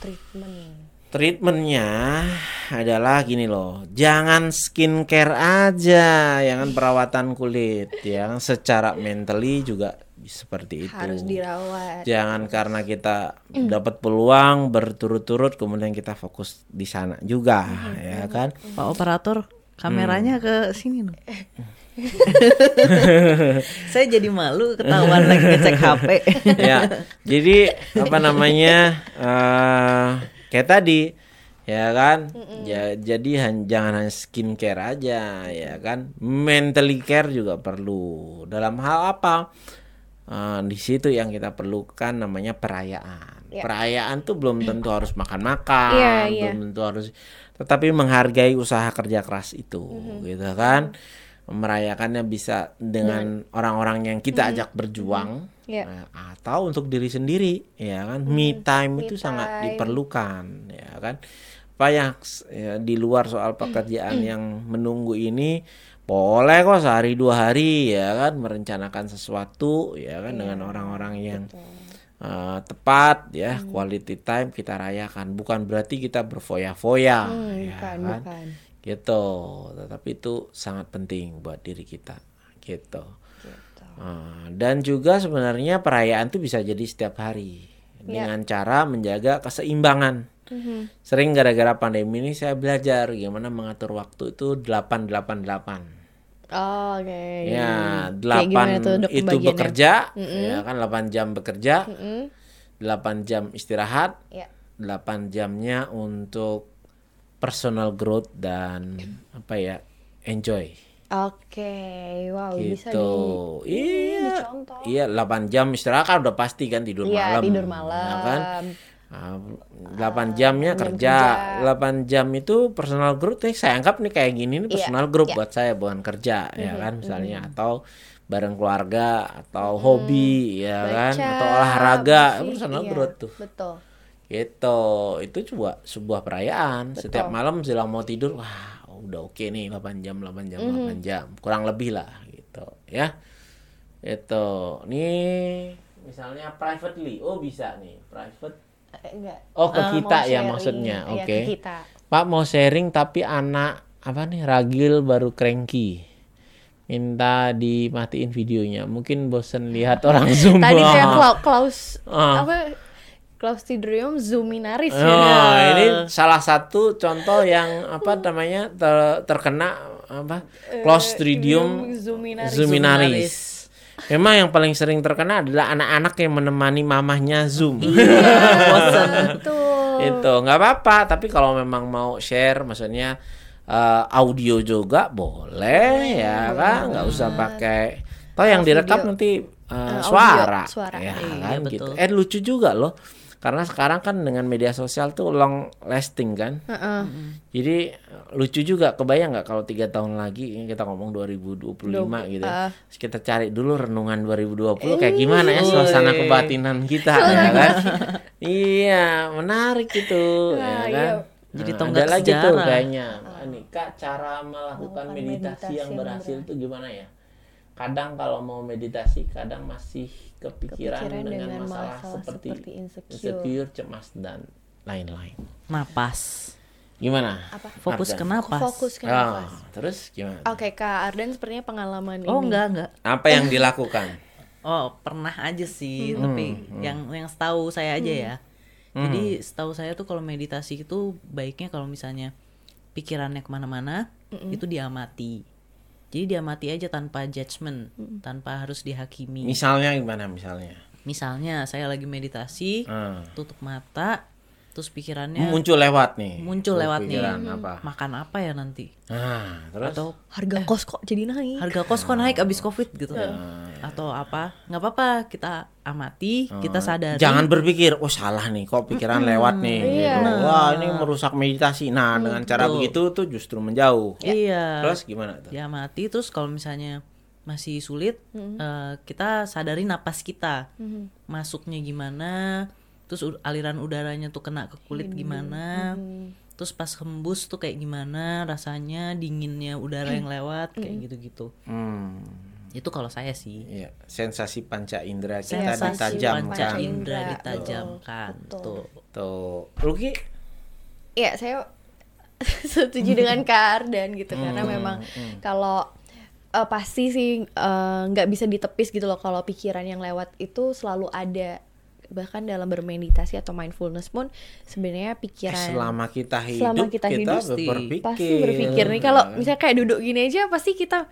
Treatment. Treatmentnya adalah gini loh, jangan skincare aja, jangan perawatan kulit, yang secara mentally juga seperti itu. Harus dirawat. Jangan karena kita dapat peluang berturut-turut kemudian kita fokus di sana juga, ya kan? Pak operator kameranya ke sini dong. Saya jadi malu ketahuan lagi ngecek HP. ya jadi apa namanya eh kayak tadi ya kan? Ya jadi han- jangan hanya skincare aja ya kan? Mentally care juga perlu. Dalam hal apa? Eh, di situ yang kita perlukan namanya perayaan. Perayaan tuh belum tentu harus makan-makan Iya, iya. belum tentu harus tetapi menghargai usaha kerja keras itu gitu kan? Merayakannya bisa dengan orang-orang yang kita ajak berjuang Iya. Nah, atau untuk diri sendiri ya kan? Me time itu me sangat time. diperlukan ya kan? S- ya, di luar soal pekerjaan yang menunggu ini boleh kok sehari dua hari ya kan? Merencanakan sesuatu ya kan? Iya, dengan orang-orang yang eh, tepat ya Hmm. quality time kita rayakan. Bukan berarti kita berfoya-foya Hmm, ya bukan, kan? bukan. gitu. Tetapi itu sangat penting buat diri kita gitu dan juga sebenarnya perayaan itu bisa jadi setiap hari Ya. dengan cara menjaga keseimbangan Mhm. sering gara-gara pandemi ini saya belajar gimana mengatur waktu itu 888 Oh, oke. ya Kayak gimana 8 tuh, Dok, itu pembagiannya? bekerja ya kan 8 jam bekerja Mm-mm. 8 jam istirahat Ya. 8 jamnya untuk personal growth dan apa ya enjoy Oke, wow bisa gitu. di iya. dicontoh. Iya, 8 jam istirahat kan udah pasti kan tidur Iya, malam. tidur ya malam. kan? Ah, 8 jamnya jam kerja. kerja. 8 jam itu personal growth eh, saya anggap nih kayak gini nih Iya, personal growth iya. buat saya bukan kerja ya kan misalnya atau bareng keluarga atau hobi ya kan Baca, atau olahraga musik, personal iya, growth tuh. Betul. Gitu. Itu coba sebuah perayaan. Setiap malam jelang mau tidur, wah, udah oke nih 8 jam, 8 jam, Mhm. 8 jam. Kurang lebih lah gitu, ya. Itu. Nih misalnya privately. Oh, bisa nih, private. Eh, enggak. Oh, ke Eh, kita ya sharing. maksudnya. Iya, Oke. ke kita. Pak mau sharing tapi anak apa nih ragil baru cranky. Minta dimatiin videonya. Mungkin bosen lihat orang Zoom. Tadi. Kla- Klaus Ah. apa Clostridium zoominaris Oh, ya. ini salah satu contoh yang apa namanya ter- terkena apa Clostridium zoominaris. zoominaris. Memang yang paling sering terkena adalah anak-anak yang menemani mamahnya Zoom. Bosan betul. itu nggak apa-apa, tapi kalau memang mau share, maksudnya eh, audio juga boleh ya kan, nggak usah pakai. Toh yang direkam nanti eh, audio, suara, suara. ya Iya, kan gitu. betul. Eh lucu juga loh, karena sekarang kan dengan media sosial tuh long lasting kan. Heeh. Jadi lucu juga kebayang nggak kalau tiga tahun lagi ini kita ngomong 2025 gitu. ah. Terus kita cari dulu renungan 2020 kayak gimana ya suasana kebatinan kita ya kan. iya, menarik itu ya Ah, kan. iya. Jadi Nah, tonggak ada lagi tuh sejarah. kayaknya. Nih, Kak, cara melakukan meditasi, meditasi yang yang berhasil itu gimana ya? Kadang kalau mau meditasi, kadang masih kepikiran, Kepikiran dengan, dengan masalah, masalah seperti, seperti insecure. insecure, cemas dan lain-lain. Napas. Gimana? Fokus Ardan? ke napas. Fokus ke Ah, nafas. terus gimana? Oke, Kak Ardan sepertinya pengalaman Oh, ini. enggak, enggak. Apa yang dilakukan? Oh, pernah aja sih, Hmm, tapi yang yang setahu saya aja ya. Jadi setahu saya tuh kalau meditasi itu baiknya kalau misalnya pikirannya ke mana-mana itu diamati. Jadi diamati aja tanpa judgement, tanpa harus dihakimi. Misalnya gimana misalnya? Misalnya saya lagi meditasi, Ah. tutup mata, terus pikirannya Muncul lewat nih. muncul lewat nih. Apa? Makan apa ya nanti? Nah, terus Atau Harga kos kok jadi naik. harga kos kok naik abis covid gitu atau apa nggak apa-apa kita amati kita sadari Jangan berpikir, oh salah nih, kok pikiran lewat nih. Iya. gitu. Wah, ini merusak meditasi. Nah, dengan cara begitu tuh justru menjauh. iya Terus gimana tuh? diamati terus kalau misalnya masih sulit eh, kita sadari napas kita masuknya gimana terus aliran udaranya tuh kena ke kulit gimana? Terus pas hembus tuh kayak gimana? Rasanya dinginnya udara yang lewat kayak gitu-gitu. Hmm, itu kalau saya sih. Iya, sensasi panca indera kita sensasi ditajamkan. panca indera Indra, ditajamkan tuh Tuh, Ruki ya saya setuju dengan Kak Ardan gitu karena memang kalau eh, pasti sih eh, nggak bisa ditepis gitu loh kalau pikiran yang lewat itu selalu ada bahkan dalam bermeditasi atau mindfulness pun sebenarnya pikiran selama kita hidup selama kita kita, hidup berpikir. pasti berpikir nih. Kalau kan? misalnya kayak duduk gini aja pasti kita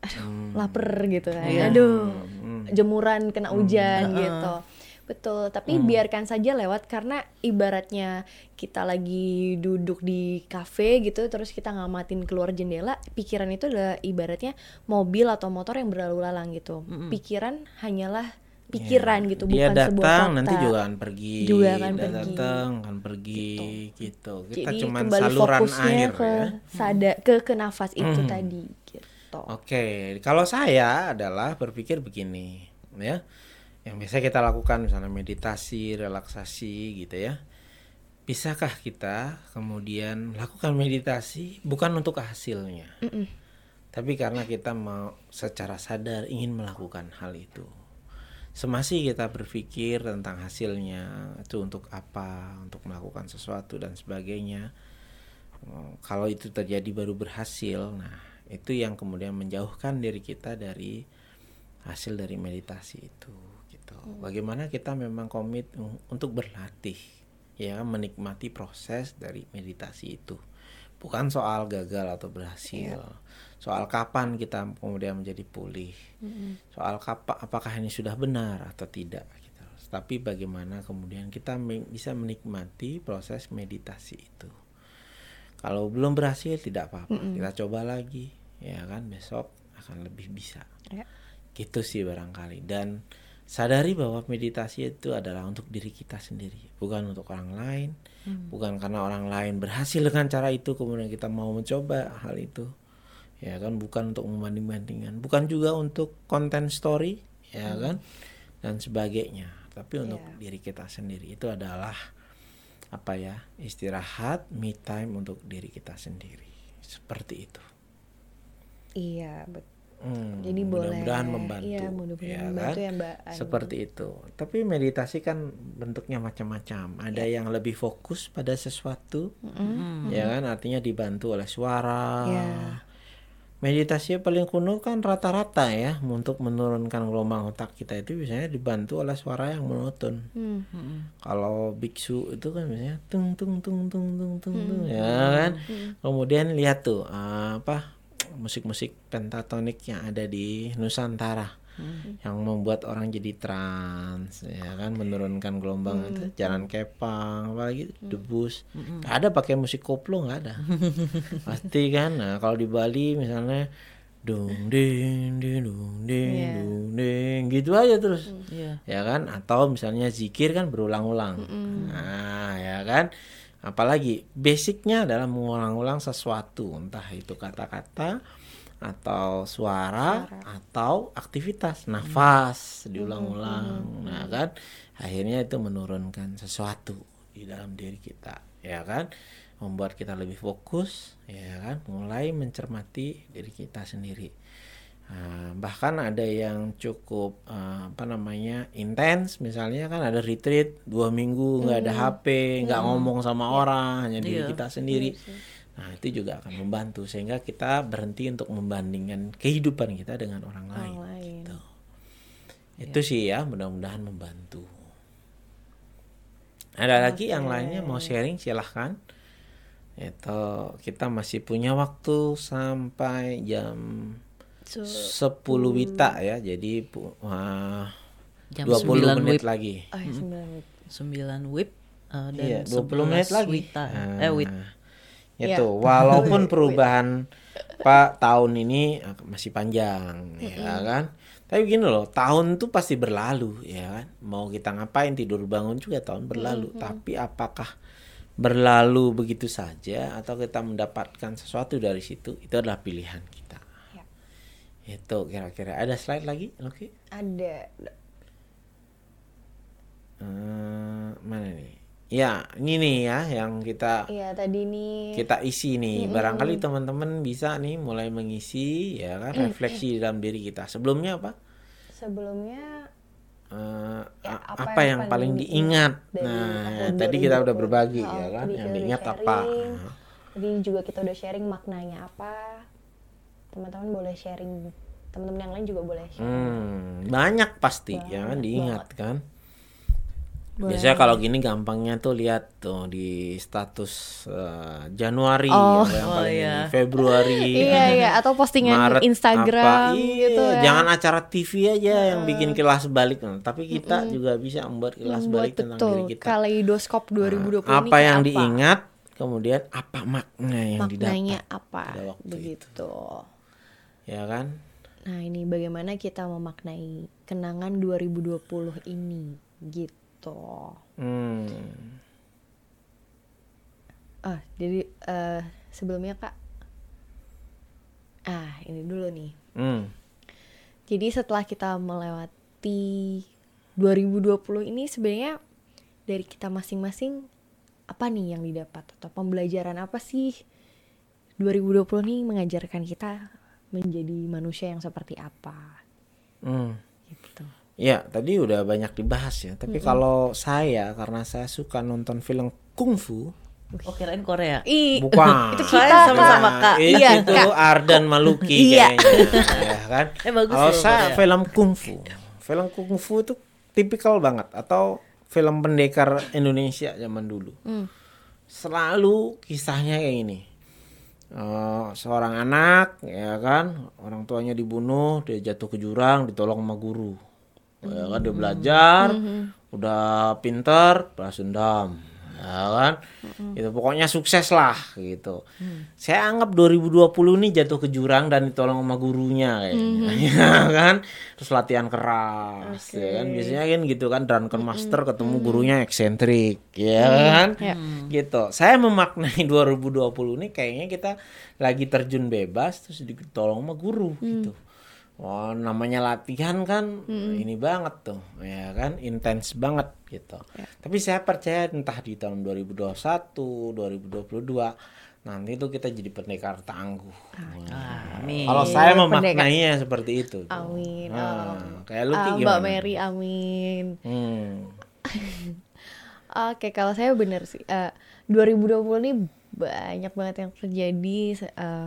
Hmm. lapar gitu kan. Iya. aduh jemuran kena hujan gitu. Betul tapi Hmm. biarkan saja lewat karena ibaratnya kita lagi duduk di kafe gitu terus kita ngamatin keluar jendela pikiran itu adalah ibaratnya mobil atau motor yang berlalu lalang gitu. Pikiran hanyalah pikiran gitu dia bukan sebuah datang kota nanti juga akan pergi. Juga akan Dia pergi. datang akan pergi gitu, kita jadi cuma kembali saluran fokusnya air ke ya. sada ke ke nafas itu tadi gitu. Oke, kalau saya adalah berpikir begini, ya. Yang biasa kita lakukan misalnya meditasi, relaksasi gitu ya. Bisakah kita kemudian melakukan meditasi? Bukan untuk hasilnya, tapi karena kita mau secara sadar ingin melakukan hal itu. Semasi kita berpikir tentang hasilnya itu untuk apa, untuk melakukan sesuatu dan sebagainya. Oh, Kalau itu terjadi baru berhasil, nah itu yang kemudian menjauhkan diri kita dari hasil dari meditasi itu. Gitu. Bagaimana kita memang komit un- untuk berlatih, ya menikmati proses dari meditasi itu. Bukan soal gagal atau berhasil, soal kapan kita kemudian menjadi pulih, soal kapa, apakah ini sudah benar atau tidak. Gitu. Tapi bagaimana kemudian kita me- bisa menikmati proses meditasi itu. Kalau belum berhasil tidak apa-apa, kita coba lagi, ya kan besok akan lebih bisa. Ya. Gitu sih barangkali dan sadari bahwa meditasi itu adalah untuk diri kita sendiri, bukan untuk orang lain, bukan karena orang lain berhasil dengan cara itu kemudian kita mau mencoba hal itu. Ya kan bukan untuk membanding-bandingkan, bukan juga untuk konten story, ya kan dan sebagainya, tapi untuk diri kita sendiri itu adalah apa ya istirahat me time untuk diri kita sendiri. Seperti itu. Iya betul Hmm, Jadi boleh. mudah-mudahan membantu. Iya, mudah-mudahan ya membantu kan? ya Mbak Ani. seperti itu. Tapi meditasi kan bentuknya macam-macam. Ada Iya. yang lebih fokus pada sesuatu ya kan? Artinya dibantu oleh suara Iya. Meditasi yang paling kuno kan rata-rata ya untuk menurunkan gelombang otak kita itu biasanya dibantu oleh suara yang monoton Hmm. kalau biksu itu kan biasanya tung tung tung tung tung tung Hmm. tung ya kan? Kemudian lihat tuh eh, apa musik-musik pentatonik yang ada di Nusantara Hmm. yang membuat orang jadi trans ya kan? Menurunkan gelombang Hmm. itu jalan kepang apalagi debus. Nggak ada pakai musik koplo nggak ada. Pasti kan? Nah kalau di Bali misalnya dung ding ding dung ding Iya. dung ding gitu aja terus. Iya. ya kan? Atau misalnya zikir kan berulang-ulang. Nah ya kan? Apalagi basicnya adalah mengulang-ulang sesuatu. Entah itu kata-kata atau suara, atau aktivitas nafas diulang-ulang. Nah kan? Akhirnya itu menurunkan sesuatu di dalam diri kita ya kan? Membuat kita lebih fokus ya kan? Mulai mencermati diri kita sendiri. Nah, bahkan ada yang cukup eh, apa namanya intens. Misalnya kan ada retreat dua minggu nggak ada HP nggak ngomong sama orang hanya diri Iya. kita sendiri nah itu juga akan membantu sehingga kita berhenti untuk membandingkan kehidupan kita dengan orang lain, Orang lain. Gitu. itu sih ya mudah-mudahan membantu ada lagi yang lainnya mau sharing silahkan itu kita masih punya waktu sampai jam So, 10 wita ya jadi wah, Jam 20 9 menit WIB. lagi oh, ya, sembilan menit. 9 whip uh, dan iya 20 menit 11 lagi wita. Nah, Eh wit. Itu Iya. walaupun perubahan Pak tahun ini eh, masih panjang ya kan? Tapi gini loh tahun tuh pasti berlalu ya kan? Mau kita ngapain tidur bangun juga tahun berlalu. Tapi apakah berlalu begitu saja atau kita mendapatkan sesuatu dari situ itu adalah pilihan kita. Ya. itu kira-kira. Ada slide lagi oke Ada. Eh, mana nih ya ini nih ya yang kita Iya tadi nih. kita isi nih barangkali teman-teman bisa nih mulai mengisi ya kan refleksi di dalam diri kita sebelumnya apa Sebelumnya eh, Ya, apa apa, yang yang, paling diingat dari Nah, tahun tadi kita udah 2020. berbagi Oh, ya kan, yang udah diingat apa? sharing. Nah. Tadi juga kita udah sharing maknanya apa. Teman-teman boleh sharing. Teman-teman yang lain juga boleh sharing. Hmm, banyak pasti ya kan Banyak diingat kan. Boleh. Biasanya kalau gini gampangnya tuh lihat tuh di status eh, Januari Oh. yang Oh, iya. ini, Februari. Iya iya atau postingan Maret Instagram apa, iya, gitu ya. Jangan acara TV aja yang bikin kilas balik, Nah, tapi kita juga bisa membuat kilas membuat balik tentang betul diri kita. kaleidoskop 2020 ini apa kayak yang apa? diingat, kemudian apa makna yang maknanya didapat, apa begitu. ya kan? Nah, ini bagaimana kita memaknai kenangan 2020 ini gitu. Hmm. Ah, jadi eh, sebelumnya Kak Ah, ini dulu nih. Hmm. Jadi setelah kita melewati 2020 ini sebenarnya dari kita masing-masing apa nih yang didapat atau pembelajaran apa sih 2020 nih mengajarkan kita menjadi manusia yang seperti apa Hmm. Ya, tadi udah banyak dibahas ya. Tapi kalau saya karena saya suka nonton film kungfu, Oh kirain Korea. Ih, bukan. itu kita sama-sama, Kak. Kak. Itu, Iya, itu Kak. Ardan Maluki Iya. kayaknya, ya kan? Eh, bagus Kalau saya Korea. film kungfu, film kungfu itu tipikal banget atau film pendekar Indonesia zaman dulu. Hmm. Selalu kisahnya kayak gini. Eh, seorang anak ya kan orang tuanya dibunuh dia jatuh ke jurang ditolong sama guru ya kan dia belajar udah pinter balas dendam. Ya kan? Itu pokoknya sukses lah gitu. Saya anggap 2020 nih jatuh ke jurang dan ditolong sama gurunya kayaknya. Ya kan? Terus latihan keras ya kan? Biasanya kan gitu kan drunken master ketemu gurunya eksentrik ya kan? Ya. gitu. Saya memaknai 2020 ini kayaknya kita lagi terjun bebas terus ditolong sama guru gitu Wah, namanya latihan kan ini banget tuh, ya kan, intens banget gitu. Tapi saya percaya entah di tahun 2021, 2022 nanti tuh kita jadi pendekar tangguh. Wah. Amin. Kalau saya pendekar. memaknainya seperti itu. tuh. Amin. Nah, kayak lu Ah, Ki, Mbak? Mary amin. Hmm. Oke, kalau saya bener sih. eh, 2020 ini banyak banget yang terjadi. eh,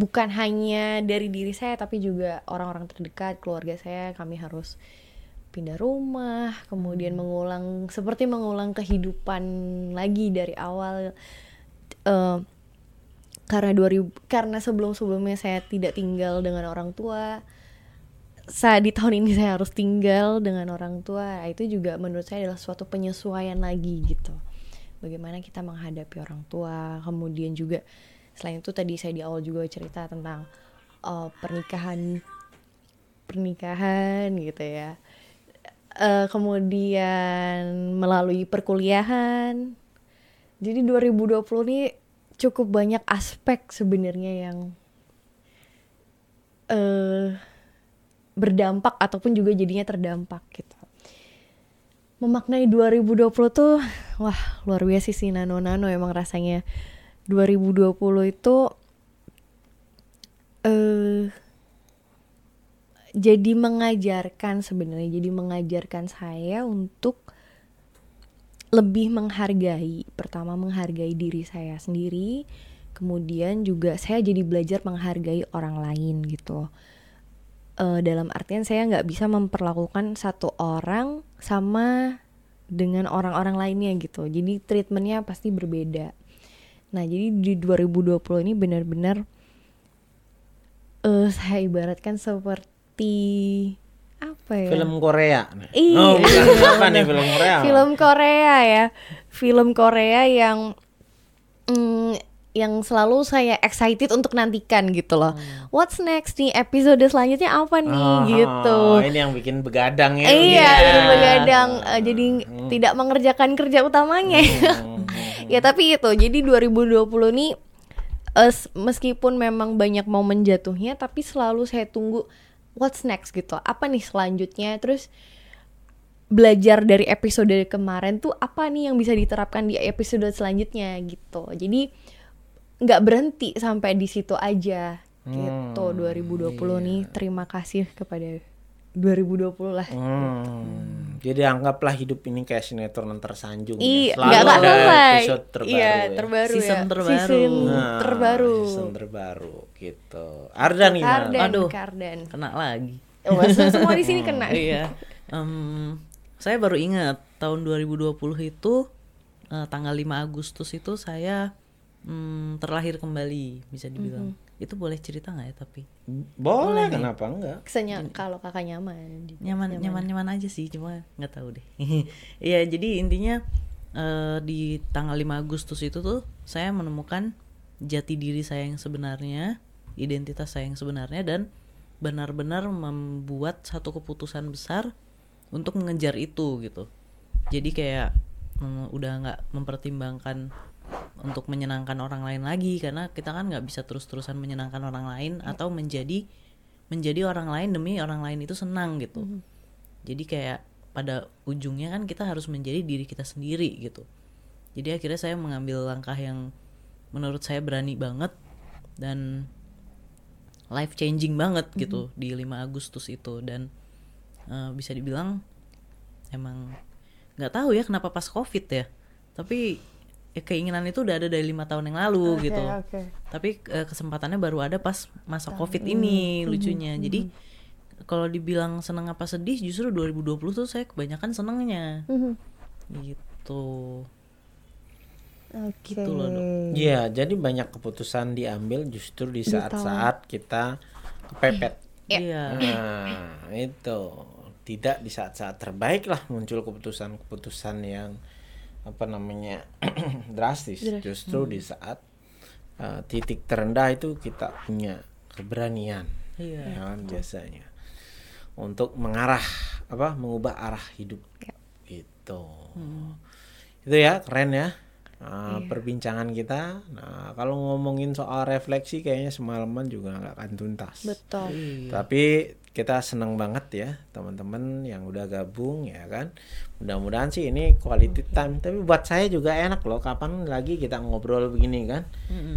bukan hanya dari diri saya, tapi juga orang-orang terdekat, keluarga saya. Kami harus pindah rumah, kemudian mengulang, seperti mengulang kehidupan lagi dari awal. Eh, karena 2000, karena sebelum-sebelumnya saya tidak tinggal dengan orang tua, saat di tahun ini saya harus tinggal dengan orang tua itu juga menurut saya adalah suatu penyesuaian lagi gitu bagaimana kita menghadapi orang tua kemudian juga selain itu tadi saya di awal juga cerita tentang uh, pernikahan pernikahan gitu ya. Eh, kemudian melalui perkuliahan. Jadi 2020 ini cukup banyak aspek sebenarnya yang eh berdampak ataupun juga jadinya terdampak gitu. Memaknai 2020 tuh wah luar biasa sih nano-nano emang rasanya 2020 itu eh jadi mengajarkan sebenarnya jadi mengajarkan saya untuk lebih menghargai pertama menghargai diri saya sendiri kemudian juga saya jadi belajar menghargai orang lain gitu. Eh, dalam artian saya nggak bisa memperlakukan satu orang sama dengan orang-orang lainnya gitu. Jadi treatmentnya pasti berbeda nah jadi di 2020 ini benar-benar eh saya ibaratkan seperti apa ya Film Korea. Iya. Oh, apa nih film Korea? film Korea ya film Korea yang mm, yang selalu saya excited untuk nantikan gitu loh. What's next nih? Episode selanjutnya apa nih? Oh, gitu. Ini yang bikin begadang ya. iya ya. jadi begadang eh, jadi tidak mengerjakan kerja utamanya Hmm. ya tapi itu jadi 2020 nih s- meskipun memang banyak momen jatuhnya tapi selalu saya tunggu what's next gitu. Apa nih selanjutnya? Terus belajar dari episode kemarin tuh apa nih yang bisa diterapkan di episode selanjutnya gitu. Jadi nggak berhenti sampai di situ aja gitu Hmm, 2020 nih terima kasih kepada 2020 lah. Hmm, jadi anggaplah hidup ini kayak sinetron tersanjung. ya. Iya, Selalu nggak nggak ada selesai. episode terbaru Iya, ya. terbaru Season ya. terbaru. Season Nah, terbaru. Season terbaru gitu. Ardan gimana? Kardan, Aduh. Kardan. Kena lagi. Oh, se- semua di sini kena. iya. Em, saya baru ingat tahun 2020 itu eh, tanggal 5 Agustus itu saya mm, terlahir kembali bisa dibilang. Itu boleh cerita nggak ya tapi Boleh, kenapa enggak? Kesenya kalau kakak nyaman. nyaman nyaman nyaman aja sih cuma nggak tahu deh. Iya jadi intinya eh, di tanggal 5 Agustus itu tuh saya menemukan jati diri saya yang sebenarnya, identitas saya yang sebenarnya dan benar-benar membuat satu keputusan besar untuk mengejar itu gitu. Jadi kayak mm, udah nggak mempertimbangkan untuk menyenangkan orang lain lagi karena kita kan nggak bisa terus-terusan menyenangkan orang lain atau menjadi menjadi orang lain demi orang lain itu senang gitu. Jadi kayak pada ujungnya kan kita harus menjadi diri kita sendiri gitu. Jadi akhirnya saya mengambil langkah yang menurut saya berani banget dan life changing banget gitu di 5 Agustus itu. Dan eh, bisa dibilang emang nggak tahu ya kenapa pas covid ya. Tapi keinginan itu udah ada dari lima tahun yang lalu gitu. oke. tapi eh, kesempatannya baru ada pas masa covid ini. lucunya. jadi kalau dibilang seneng apa sedih justru 2020 tuh saya kebanyakan senengnya. Gitu. Oke. Gitu loh, Dok. Iya, jadi banyak keputusan diambil justru di saat-saat kita kepepet. iya. Nah, itu. Tidak di saat-saat terbaik lah muncul keputusan-keputusan yang apa namanya drastis. Justru di saat uh, titik terendah itu kita punya keberanian, Iya. ya kan biasanya untuk mengarah apa mengubah arah hidup gitu. Itu ya keren ya. Nah, perbincangan kita. Nah, kalau ngomongin soal refleksi kayaknya semalaman juga nggak akan tuntas. Betul. Tapi kita senang banget ya teman-teman yang udah gabung ya kan. Mudah-mudahan sih ini quality time. Tapi buat saya juga enak loh. Kapan lagi kita ngobrol begini kan?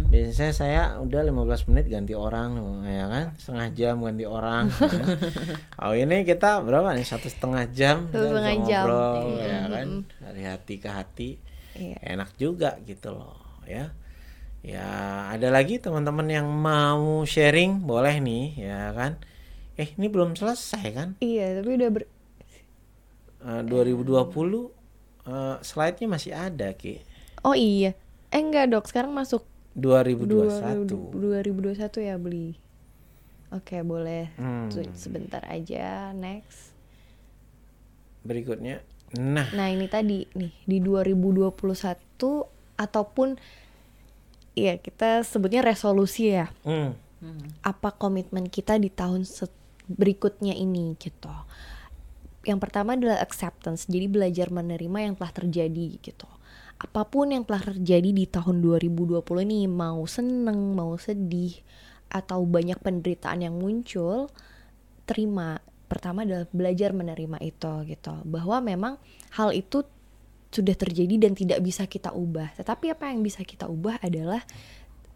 Biasanya saya udah 15 menit ganti orang ya kan. Setengah jam ganti orang. ya. Oh ini kita berapa nih? Satu setengah jam. Setengah jam. ngobrol Iya. ya kan. Dari hati ke hati. Iya. Enak juga gitu loh ya. Ya, ada lagi teman-teman yang mau sharing boleh nih ya kan. Eh, ini belum selesai kan? Iya, tapi udah ber Eh, 2020 eh, slide-nya masih ada, Ki. Oh iya. Eh enggak, Dok. Sekarang masuk 2021. 2021 ya beli. Oke, boleh. Hmm. Sebentar aja. Next. Berikutnya. Nah, Nah, ini tadi nih di 2021 ataupun ya kita sebutnya resolusi ya. hmm, Apa komitmen kita di tahun se- berikutnya ini gitu. Yang pertama adalah acceptance. Jadi belajar menerima yang telah terjadi gitu. Apa pun yang telah terjadi di tahun 2020 ini mau seneng, mau sedih atau banyak penderitaan yang muncul, terima. Pertama adalah belajar menerima itu gitu. Bahwa memang hal itu sudah terjadi dan tidak bisa kita ubah. Tetapi apa yang bisa kita ubah adalah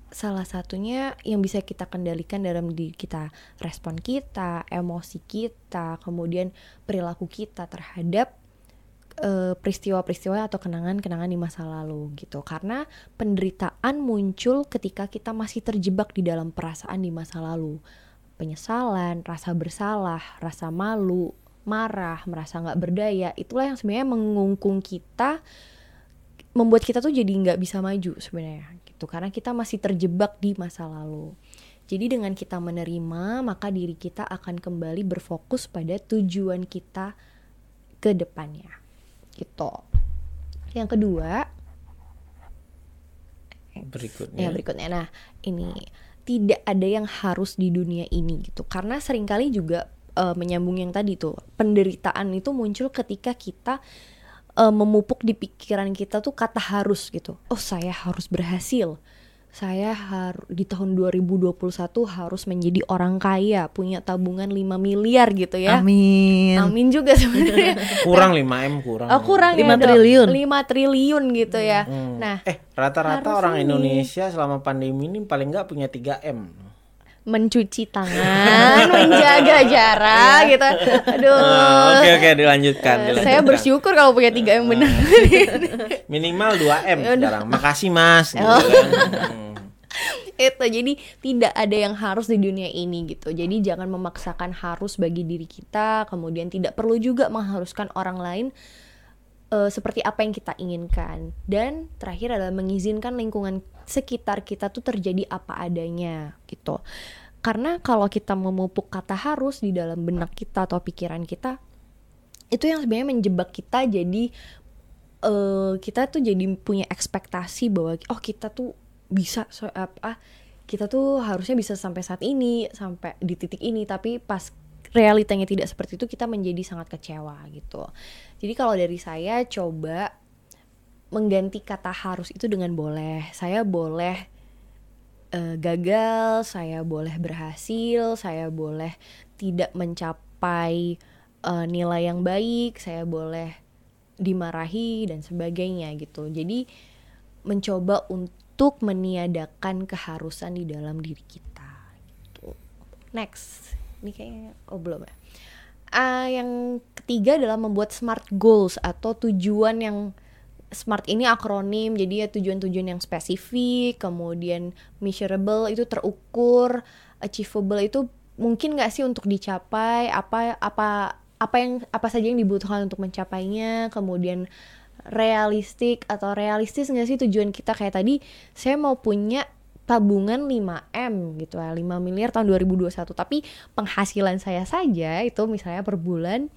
salah satunya yang bisa kita kendalikan dalam diri kita, respon kita, emosi kita, kemudian perilaku kita terhadap eh, peristiwa-peristiwa atau kenangan-kenangan di masa lalu gitu. Karena penderitaan muncul ketika kita masih terjebak di dalam perasaan di masa lalu. Penyesalan, rasa bersalah, rasa malu, marah, merasa nggak berdaya, itulah yang sebenarnya mengungkung kita membuat kita tuh jadi nggak bisa maju sebenarnya gitu karena kita masih terjebak di masa lalu. Jadi dengan kita menerima maka diri kita akan kembali berfokus pada tujuan kita ke depannya. Gitu. Yang kedua, berikutnya. ya berikutnya. Nah, ini tidak ada yang harus di dunia ini gitu. Karena sering kali juga eh, menyambung yang tadi tuh, penderitaan itu muncul ketika kita eh, memupuk di pikiran kita tuh kata harus gitu. Oh, saya harus berhasil. Saya harus di tahun 2021 harus menjadi orang kaya, punya tabungan 5 miliar gitu ya. amin Amin juga sebenarnya. Kurang 5M kurang. Oh, kurang Lima ya, Dok. triliun. 5 triliun gitu ya. Nah, Eh, rata-rata orang ini. Indonesia selama pandemi ini paling nggak punya 3M. Mencuci tangan, menjaga jarak gitu. Aduh. Ah, Oke oke dilanjutkan, dilanjutkan. Saya bersyukur kalau punya tiga yang benar. Minimal 2 m sekarang. Makasih mas. Gitu Oh. kan. Itu jadi tidak ada yang harus di dunia ini gitu jadi jangan memaksakan harus bagi diri kita kemudian tidak perlu juga mengharuskan orang lain eh, seperti apa yang kita inginkan. Dan terakhir adalah mengizinkan lingkungan sekitar kita tuh terjadi apa adanya gitu. Karena kalau kita memupuk kata harus di dalam benak kita atau pikiran kita itu yang sebenarnya menjebak kita jadi eh kita tuh jadi punya ekspektasi bahwa oh kita tuh bisa so, apa kita tuh harusnya bisa sampai saat ini sampai di titik ini. Tapi pas realitanya tidak seperti itu kita menjadi sangat kecewa gitu. Jadi kalau dari saya coba mengganti kata harus itu dengan boleh. Saya boleh eh, gagal saya boleh berhasil saya boleh tidak mencapai eh, nilai yang baik saya boleh dimarahi dan sebagainya gitu. Jadi mencoba untuk meniadakan keharusan di dalam diri kita gitu. Next, ini kayaknya oh belum ya. Ah, yang ketiga adalah membuat smart goals atau tujuan yang smart ini akronim jadi ya tujuan-tujuan yang spesifik kemudian measurable itu terukur achievable itu mungkin nggak sih untuk dicapai? Apa apa apa yang apa saja yang dibutuhkan untuk mencapainya? Kemudian realistik atau realistis nggak sih tujuan kita? Kayak tadi saya mau punya tabungan 5M gitu ya 5 miliar tahun 2021 tapi penghasilan saya saja itu misalnya per bulan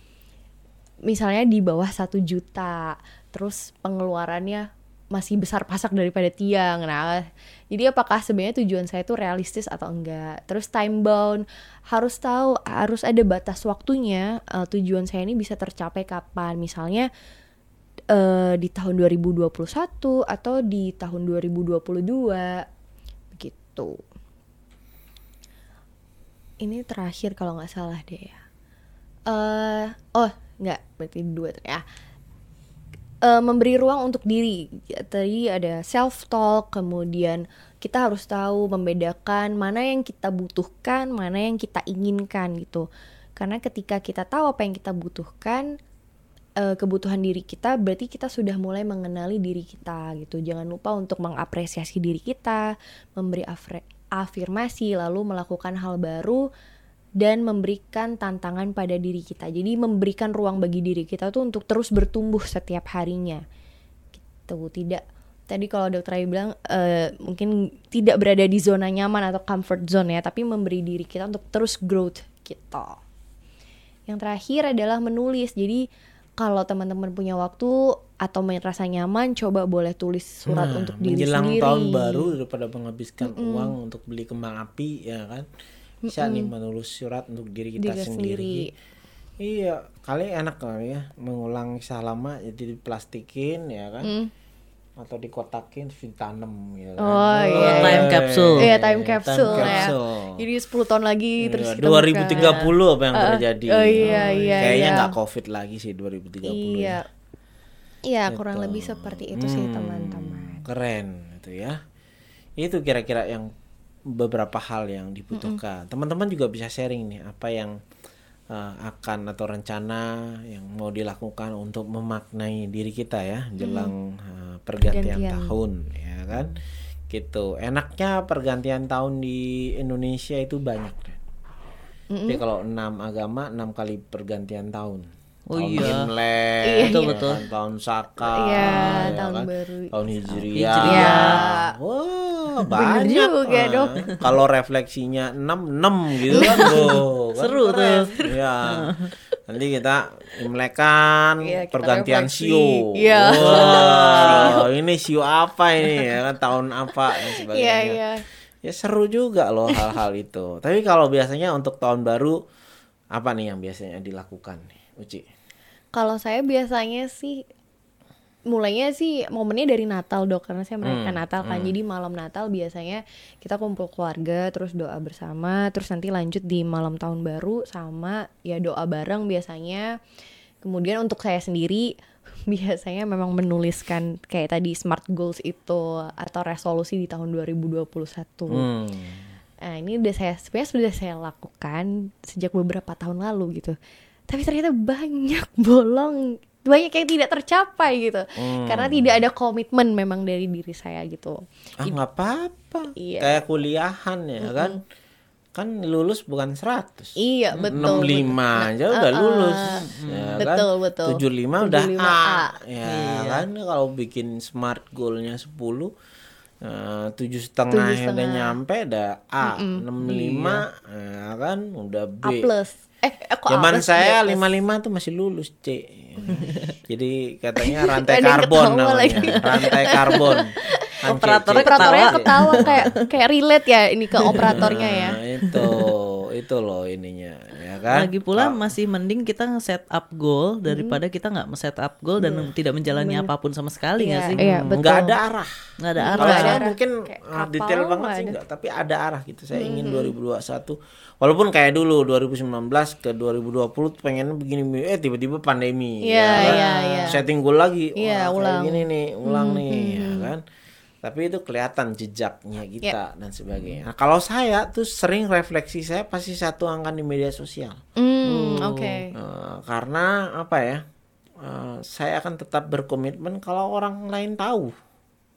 misalnya di bawah satu juta. Terus pengeluarannya masih besar pasak daripada tiang. Nah jadi apakah sebenarnya tujuan saya itu realistis atau enggak? Terus time bound harus tahu harus ada batas waktunya eh, tujuan saya ini bisa tercapai kapan. Misalnya eh, di tahun 2021 atau di tahun 2022 begitu ini terakhir kalau nggak salah deh ya. Eh oh nggak berarti dua ya. Eh, memberi ruang untuk diri. Tadi ada self talk kemudian kita harus tahu membedakan mana yang kita butuhkan mana yang kita inginkan gitu. Karena ketika kita tahu apa yang kita butuhkan eh, kebutuhan diri kita berarti kita sudah mulai mengenali diri kita gitu. Jangan lupa untuk mengapresiasi diri kita memberi afirmasi lalu melakukan hal baru dan memberikan tantangan pada diri kita. Jadi memberikan ruang bagi diri kita tuh untuk terus bertumbuh setiap harinya. Gitu. Tidak tadi kalau dokter Ayu bilang eh, mungkin tidak berada di zona nyaman atau comfort zone ya tapi memberi diri kita untuk terus growth gitu. Yang terakhir adalah menulis. Jadi kalau teman-teman punya waktu atau merasa nyaman, coba boleh tulis surat Nah, untuk diri menjelang sendiri. tahun baru daripada menghabiskan uang untuk beli kembang api ya kan? Bisa nih menulis surat untuk diri kita Diri sendiri. iya kali enak kali ya mengulang kisah lama jadi diplastikin ya kan atau dikotakin terus ditanam ya kan Mm. Oh, iya, Oh, time capsule. Iya, time capsule, ya. capsule. Jadi 10 tahun lagi terus Iya, kita 2030 apa yang Ah, terjadi oh iya, iya, kayaknya iya. nggak covid lagi sih 2030 buka. Iya. Iya, kurang Gitu. lebih seperti itu sih Hmm, teman-teman. Keren itu ya. Itu kira-kira yang beberapa hal yang dibutuhkan. Teman-teman juga bisa sharing nih apa yang uh, akan atau rencana yang mau dilakukan untuk memaknai diri kita ya jelang uh, pergantian, Pergantian. tahun ya kan. Gitu. Enaknya pergantian tahun di Indonesia itu banyak. Ren. Jadi kalau enam agama enam kali pergantian tahun. Oh tahun iya. Imlek, Iya, ya betul. kan, tahun Saka, Iya, ya tahun kan, baru. tahun Hijriah. Hijriah. Wah, Bener banyak. juga, ah. Dok. Kalau refleksinya 6 6 gitu kan, tuh. Kan Seru tuh. Iya. Nanti kita Imlekan, Iya, kita pergantian refleksi. sio. Iya. Wah, ini sio apa ini ya kan tahun apa dan sebagainya. Iya, iya. Ya seru juga loh hal-hal itu. Tapi kalau biasanya untuk tahun baru apa nih yang biasanya dilakukan nih, Uci? Kalau saya biasanya sih mulainya sih momennya dari Natal dok karena saya merayakan Hmm, Natal kan jadi malam Natal biasanya kita kumpul keluarga terus doa bersama terus nanti lanjut di malam tahun baru sama ya doa bareng biasanya kemudian untuk saya sendiri biasanya memang menuliskan kayak tadi smart goals itu atau resolusi di tahun 2021 Hmm. Nah, ini udah saya sebenarnya sudah saya lakukan sejak beberapa tahun lalu gitu. Tapi ternyata banyak bolong, banyak yang tidak tercapai gitu. Hmm. Karena tidak ada komitmen memang dari diri saya gitu. ah nggak apa-apa Iya. kayak kuliahan ya kan kan lulus bukan 100 Iya, betul. 65 aja udah lulus ya Betul, kan? betul. 75 udah 75 A, A. ya Iya. kan kalau bikin smart goalnya 10 eh, tujuh setengah udah nyampe ada A 65 ya kan udah B A plus. Eh, eh, kok A Zaman saya plus? 55 tuh masih lulus C. Jadi katanya rantai karbon ketawa namanya. lagi. Rantai karbon. Operatornya C. operatornya ketawa. ketawa kayak kayak relate ya ini ke operatornya ya. Nah, itu itu loh ininya ya kan. Lagi pula masih mending kita nge-set up goal daripada kita nggak nge-set up goal dan tidak menjalani apa pun sama sekali nggak Iya, sih? iya, Hmm, betul. nggak ada arah. Nggak ada Kalau arah. Nggak ada saya arah. mungkin Kayak kapal detail banget nggak sih. Hmm. enggak, tapi ada arah gitu. Saya ingin 2021 walaupun kayak dulu 2019 ke 2020 tuh pengen begini eh tiba-tiba pandemi Iya, kan? iya, iya. Setting goal lagi. Iya, Wah, kayak ulang. Hmm, gini nih, ulang nih ya kan. Tapi itu kelihatan jejaknya kita dan sebagainya. Nah, kalau saya tuh sering refleksi saya pasti satu angka di media sosial. Hmm, oke. Eh, karena apa ya? eh, saya akan tetap berkomitmen kalau orang lain tahu.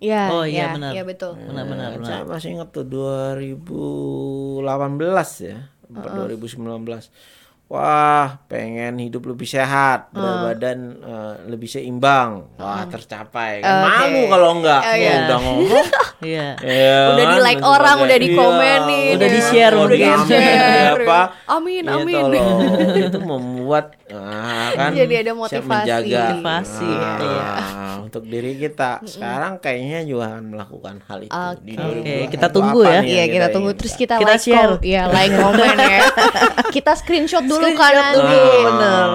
Iya, Oh, iya, iya, benar. Iya betul. Benar benar Eh, benar. Saya masih ingat tuh 2018 ya, apa 2019. Wah, pengen hidup lebih sehat, berat badan eh, lebih seimbang. Wah, tercapai. Kan Oke. malu kalau enggak. Oh, iya. Udah ngomong. Iya. ya Udah kan, di-like dan orang, udah dikomenin, Udah ya. di-share udah mungkin. di-share. apa? Amin, Gitu amin. loh. itu membuat ah, kan Jadi ada siap motivasi. menjaga Motivasi, ah, iya. untuk diri kita. Sekarang kayaknya juga akan melakukan hal itu di Oke, 2021. kita tunggu ya. Iya kita tunggu ingin? terus kita, Kita like share. kom- Iya like komen ya. kita screenshot dulu kan Screenshot nanti. dulu. bener.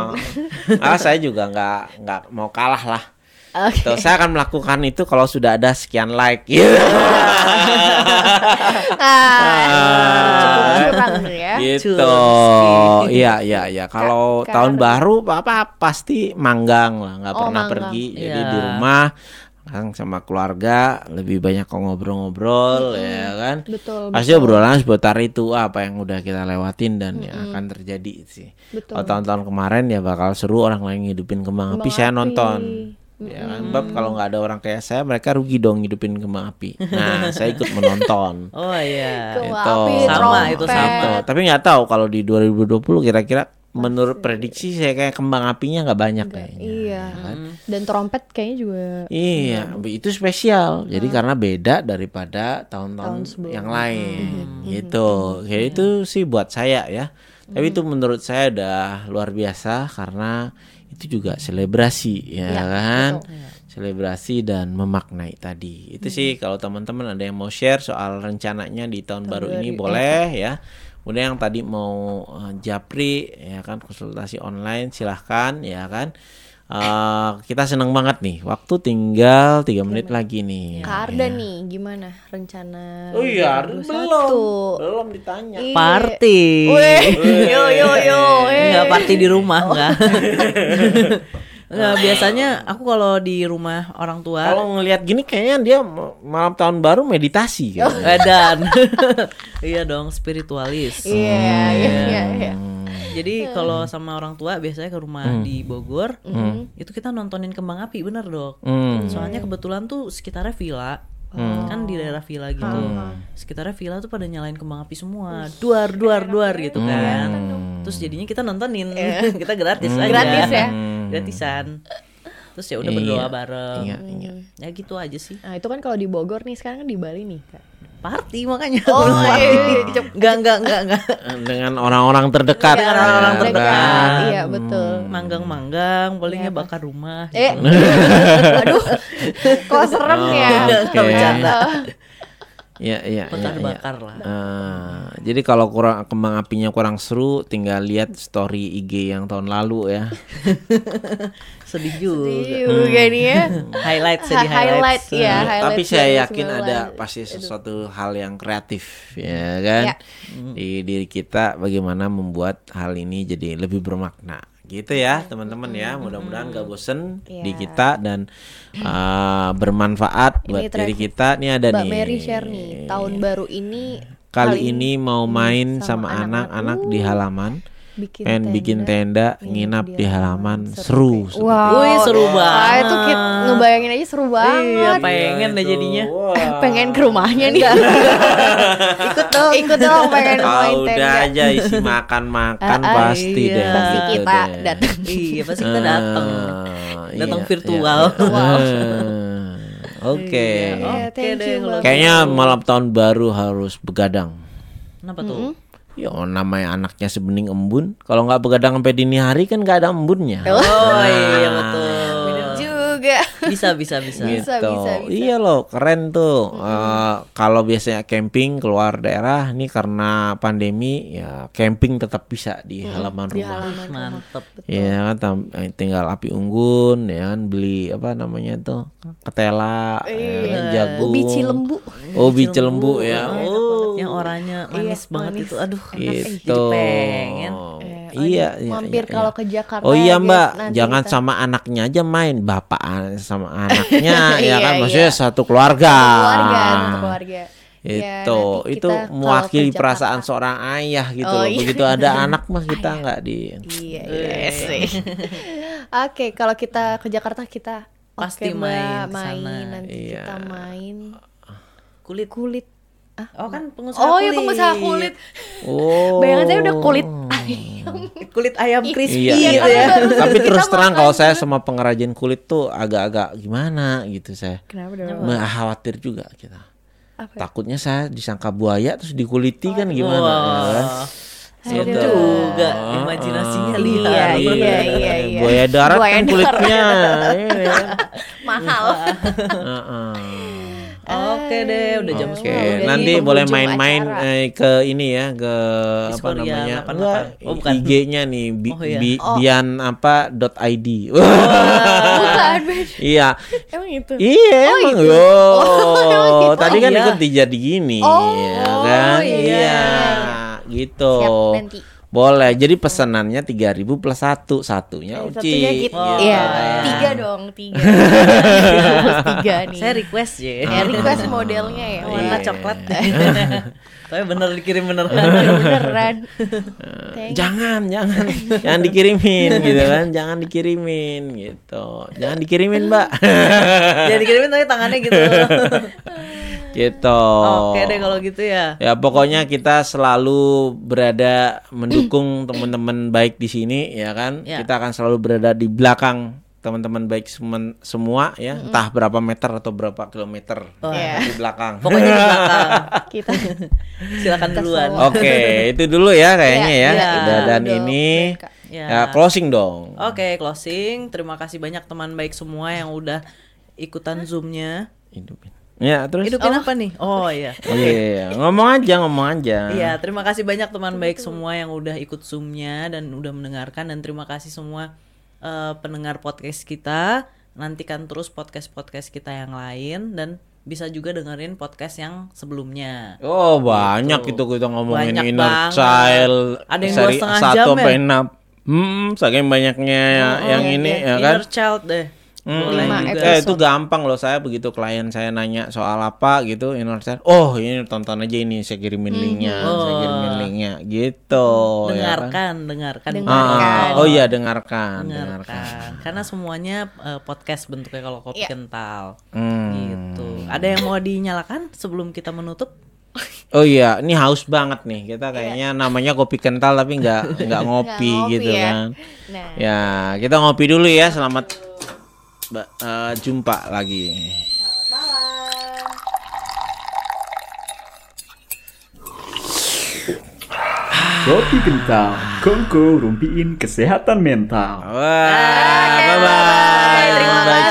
ah saya juga nggak nggak mau kalah lah Oke. Tuh, saya akan melakukan itu kalau sudah ada sekian like gitu. Ah, cukup tuh ya. gitu. Iya, iya, iya. Kalau tahun baru Papa pasti manggang lah, nggak Oh, pernah manggang. pergi. Jadi Iya. di rumah kan sama keluarga lebih banyak ngobrol-ngobrol ya kan. Betul. Pasti obrolan seputar itu apa yang udah kita lewatin dan yang akan terjadi sih. Betul. Kalau tahun-tahun kemarin ya bakal seru orang lain ngidupin kembang, api saya nonton. Ya kan, bab kalau nggak ada orang kayak saya mereka rugi dong ngidupin kembang api. Nah, saya ikut menonton. Oh iya. Kembang Itu. api, Sama, trompet. itu sama. Tapi nggak tahu kalau di 2020 kira-kira menurut prediksi saya kayak kembang apinya nggak banyak kayaknya. Iya. kan? Dan trompet kayaknya juga Iya, itu spesial. Jadi karena beda daripada tahun-tahun yang lain, gitu. Kayak itu sih buat saya ya. Tapi itu menurut saya udah luar biasa karena itu juga selebrasi ya kan. Selebrasi dan memaknai tadi. Itu sih kalau teman-teman ada yang mau share soal rencananya di tahun baru ini boleh ya. Kemudian yang tadi mau eh, japri ya kan konsultasi online silahkan ya kan. Eh, kita senang banget nih. Waktu tinggal tiga menit lagi nih. Kak Arda nih gimana rencana Oh iya, 2021? belum, belum ditanya. Iya. Party. Weh, yo yo yo. Enggak party di rumah Oh. enggak. Enggak, biasanya aku kalau di rumah orang tua Kalau ngelihat gini kayaknya dia ma- malam tahun baru meditasi Oh. gitu. Edan. iya dong, spiritualis. Iya, iya, iya, iya. Jadi kalau sama orang tua biasanya ke rumah Hmm. di Bogor, itu kita nontonin kembang api bener dok. Hmm. Soalnya kebetulan tuh sekitarnya villa, kan di daerah villa gitu. Sekitarnya villa tuh pada nyalain kembang api semua, duar duar duar gitu kan. Terus jadinya kita nontonin, kita gratis aja. Gratis ya? Gratisan. Terus ya udah Iya. berdoa bareng. Iya, iya. Ya gitu aja sih. Nah, itu kan kalau di Bogor nih sekarang kan di Bali nih, Kak. Party makanya. Oh, Belum party. iya. Enggak enggak enggak enggak. Dengan orang-orang terdekat. Dengan orang-orang Ya, terdekat. kan? Iya, betul. Manggang-manggang, palingnya bakar rumah. Eh, gitu. aduh, kok serem ya? Oke. Iya, iya, iya, iya. Bakar-bakar lah. Ah, jadi kalau kurang kembang apinya kurang seru, tinggal lihat story IG yang tahun lalu ya. Sedih juga. Juga nih ya. Highlight sedih Highlight, highlight. ya. highlight Tapi saya yakin 2019. ada pasti sesuatu hal yang kreatif ya kan Ya. di diri kita bagaimana membuat hal ini jadi lebih bermakna gitu ya teman-teman ya mudah-mudahan gak bosen Ya. di kita dan uh, bermanfaat buat terakhir. diri kita ini ada Mbak nih Mary share nih, tahun baru ini kali Kali ini mau main sama anak-anak. di halaman. Bikin Pengen bikin tenda, nginap di halaman. Seru. seru. Wow. Wih, seru Ah, banget. itu kit ngebayangin aja seru Iya, banget. pengen deh jadinya. pengen ke rumahnya nih. Ikut dong. Ikut dong pengen main Kau udah tenda. aja isi makan-makan Ah, ah, pasti iya. deh. Pasti gitu kita datang. Iya, pasti kita datang. Datang iya, virtual. iya. Oke. Iya, Iya, Oke deh. Kayaknya malam tahun baru harus begadang. Kenapa tuh? Ya namanya anaknya sebening embun. Kalau nggak begadang sampai dini hari kan nggak ada embunnya. Oh iya betul. Juga. Bisa bisa bisa. gitu. Bisa, bisa, bisa. Iya loh, keren tuh. Eh, kalau biasanya camping keluar daerah, ini karena pandemi ya camping tetap bisa di halaman Di rumah. halaman rumah. Mantep. Iya kan eh, tinggal api unggun ya kan beli apa namanya tuh ketela ya kan, jagung Ubi cilembu. ubi cilembu ya oh banget. Yang oranye manis Iya, banget manis. itu. Aduh, gitu jadi pengen. Iya iya, Mampir iya, kalau iya. ke Jakarta. Oh ya, iya guys. mbak, Nanti jangan kita- sama anaknya aja main, bapak an- sama anaknya ya Iya, kan, iya. maksudnya satu keluarga. keluarga, satu keluarga. Ya, Itu, nanti itu mewakili perasaan seorang ayah gitu Oh, loh. iya. Begitu ada anak mah kita nggak di. Iya, iya sih. Oke, kalau kita ke Jakarta kita Pasti Mbak, main main sana. nanti Iya. kita main Kulit. Kulit. Oh kan pengusaha Oh, kulit. iya pengusaha kulit. Oh. Bayangan saya udah kulit ayam. Kulit ayam crispy Iya, gitu kan ya. Tapi terus terang kalau saya sama pengrajin kulit tuh agak-agak gimana gitu saya. Kenapa dong? Khawatir juga kita. Apa? Takutnya saya disangka buaya terus dikuliti kan gimana ya kan? Serem Gitu. juga imajinasinya Iya, liar. iya, iya, iya. Buaya darat Buaya kan kulitnya. iya. Mahal. Heeh. Oke deh, udah jam Oke, 10. Jadi nanti boleh main-main eh, ke ini ya ke apa Discordia namanya? 88. Enggak, Oh, bukan. IG-nya nih bi, Oh, iya. bi- bian apa dot id. Bukan, beda. iya. Emang itu. Iya emang itu. yo. emang gitu. Tadi kan Iya. ikut dijadi gini Oh, ya kan? iya, Iya. iya. Gitu. Siap, nanti. Boleh. Jadi pesanannya 3000 plus satu, satunya Eh, Uci. Satunya gitu. Oh, Iya, iya. tiga dong, tiga. Terus tiga nih. Saya request ya. Ya, request modelnya ya. Warna Iya. coklat. Tapi bener dikirim beneran. Beneran. Jangan, jangan, jangan dikirimin gitu kan, jangan dikirimin gitu, jangan dikirimin mbak, Jadi dikirimin tapi tangannya gitu. gitu. Oke deh kalau gitu ya. Ya pokoknya kita selalu berada mendukung teman-teman baik di sini ya kan. Ya. Kita akan selalu berada di belakang teman-teman baik semen- semua ya, entah berapa meter atau berapa kilometer Iya. di belakang. Pokoknya di belakang. kita. Silakan duluan. Oke, itu dulu ya kayaknya ya. Iya, Dan, itu dan dulu, ini. Ya. ya closing dong. Oke, closing. Terima kasih banyak teman baik semua yang udah ikutan zoomnya. Hidupin. Ya terus. Hidupin apa nih? Oh iya. Iya, ngomong aja, ngomong aja. Iya, terima kasih banyak teman baik semua yang udah ikut zoomnya dan udah mendengarkan dan terima kasih semua eh, pendengar podcast kita. Nantikan terus podcast-podcast kita yang lain dan bisa juga dengerin podcast yang sebelumnya. Oh banyak itu kita ngomongin Banyak inner banget. child Ada yang seri dua setengah satu jam sampai ya? enam. Hmm, saking banyaknya yang Oh, ini iya. ya kan. Inner child deh. Hmm, eh, itu gampang loh saya begitu klien saya nanya soal apa gitu inner child. Oh ini tonton aja ini saya kirimin linknya, saya kirimin linknya gitu. ya kan? dengarkan, dengarkan. Dengarkan. Ah, oh iya dengarkan, dengarkan. dengarkan. Karena semuanya eh, podcast bentuknya kalau kopi Iya. kental. Hmm. Gitu. Ada yang mau dinyalakan sebelum kita menutup? Oh iya, ini haus banget nih. Kita kayaknya namanya kopi kental tapi nggak nggak ngopi ngopi gitu ya. kan. Nah. Ya, kita ngopi dulu ya. Selamat ba- eh, jumpa lagi. Kopi kental, kongko rumpiin kesehatan mental. Wah, bye bye.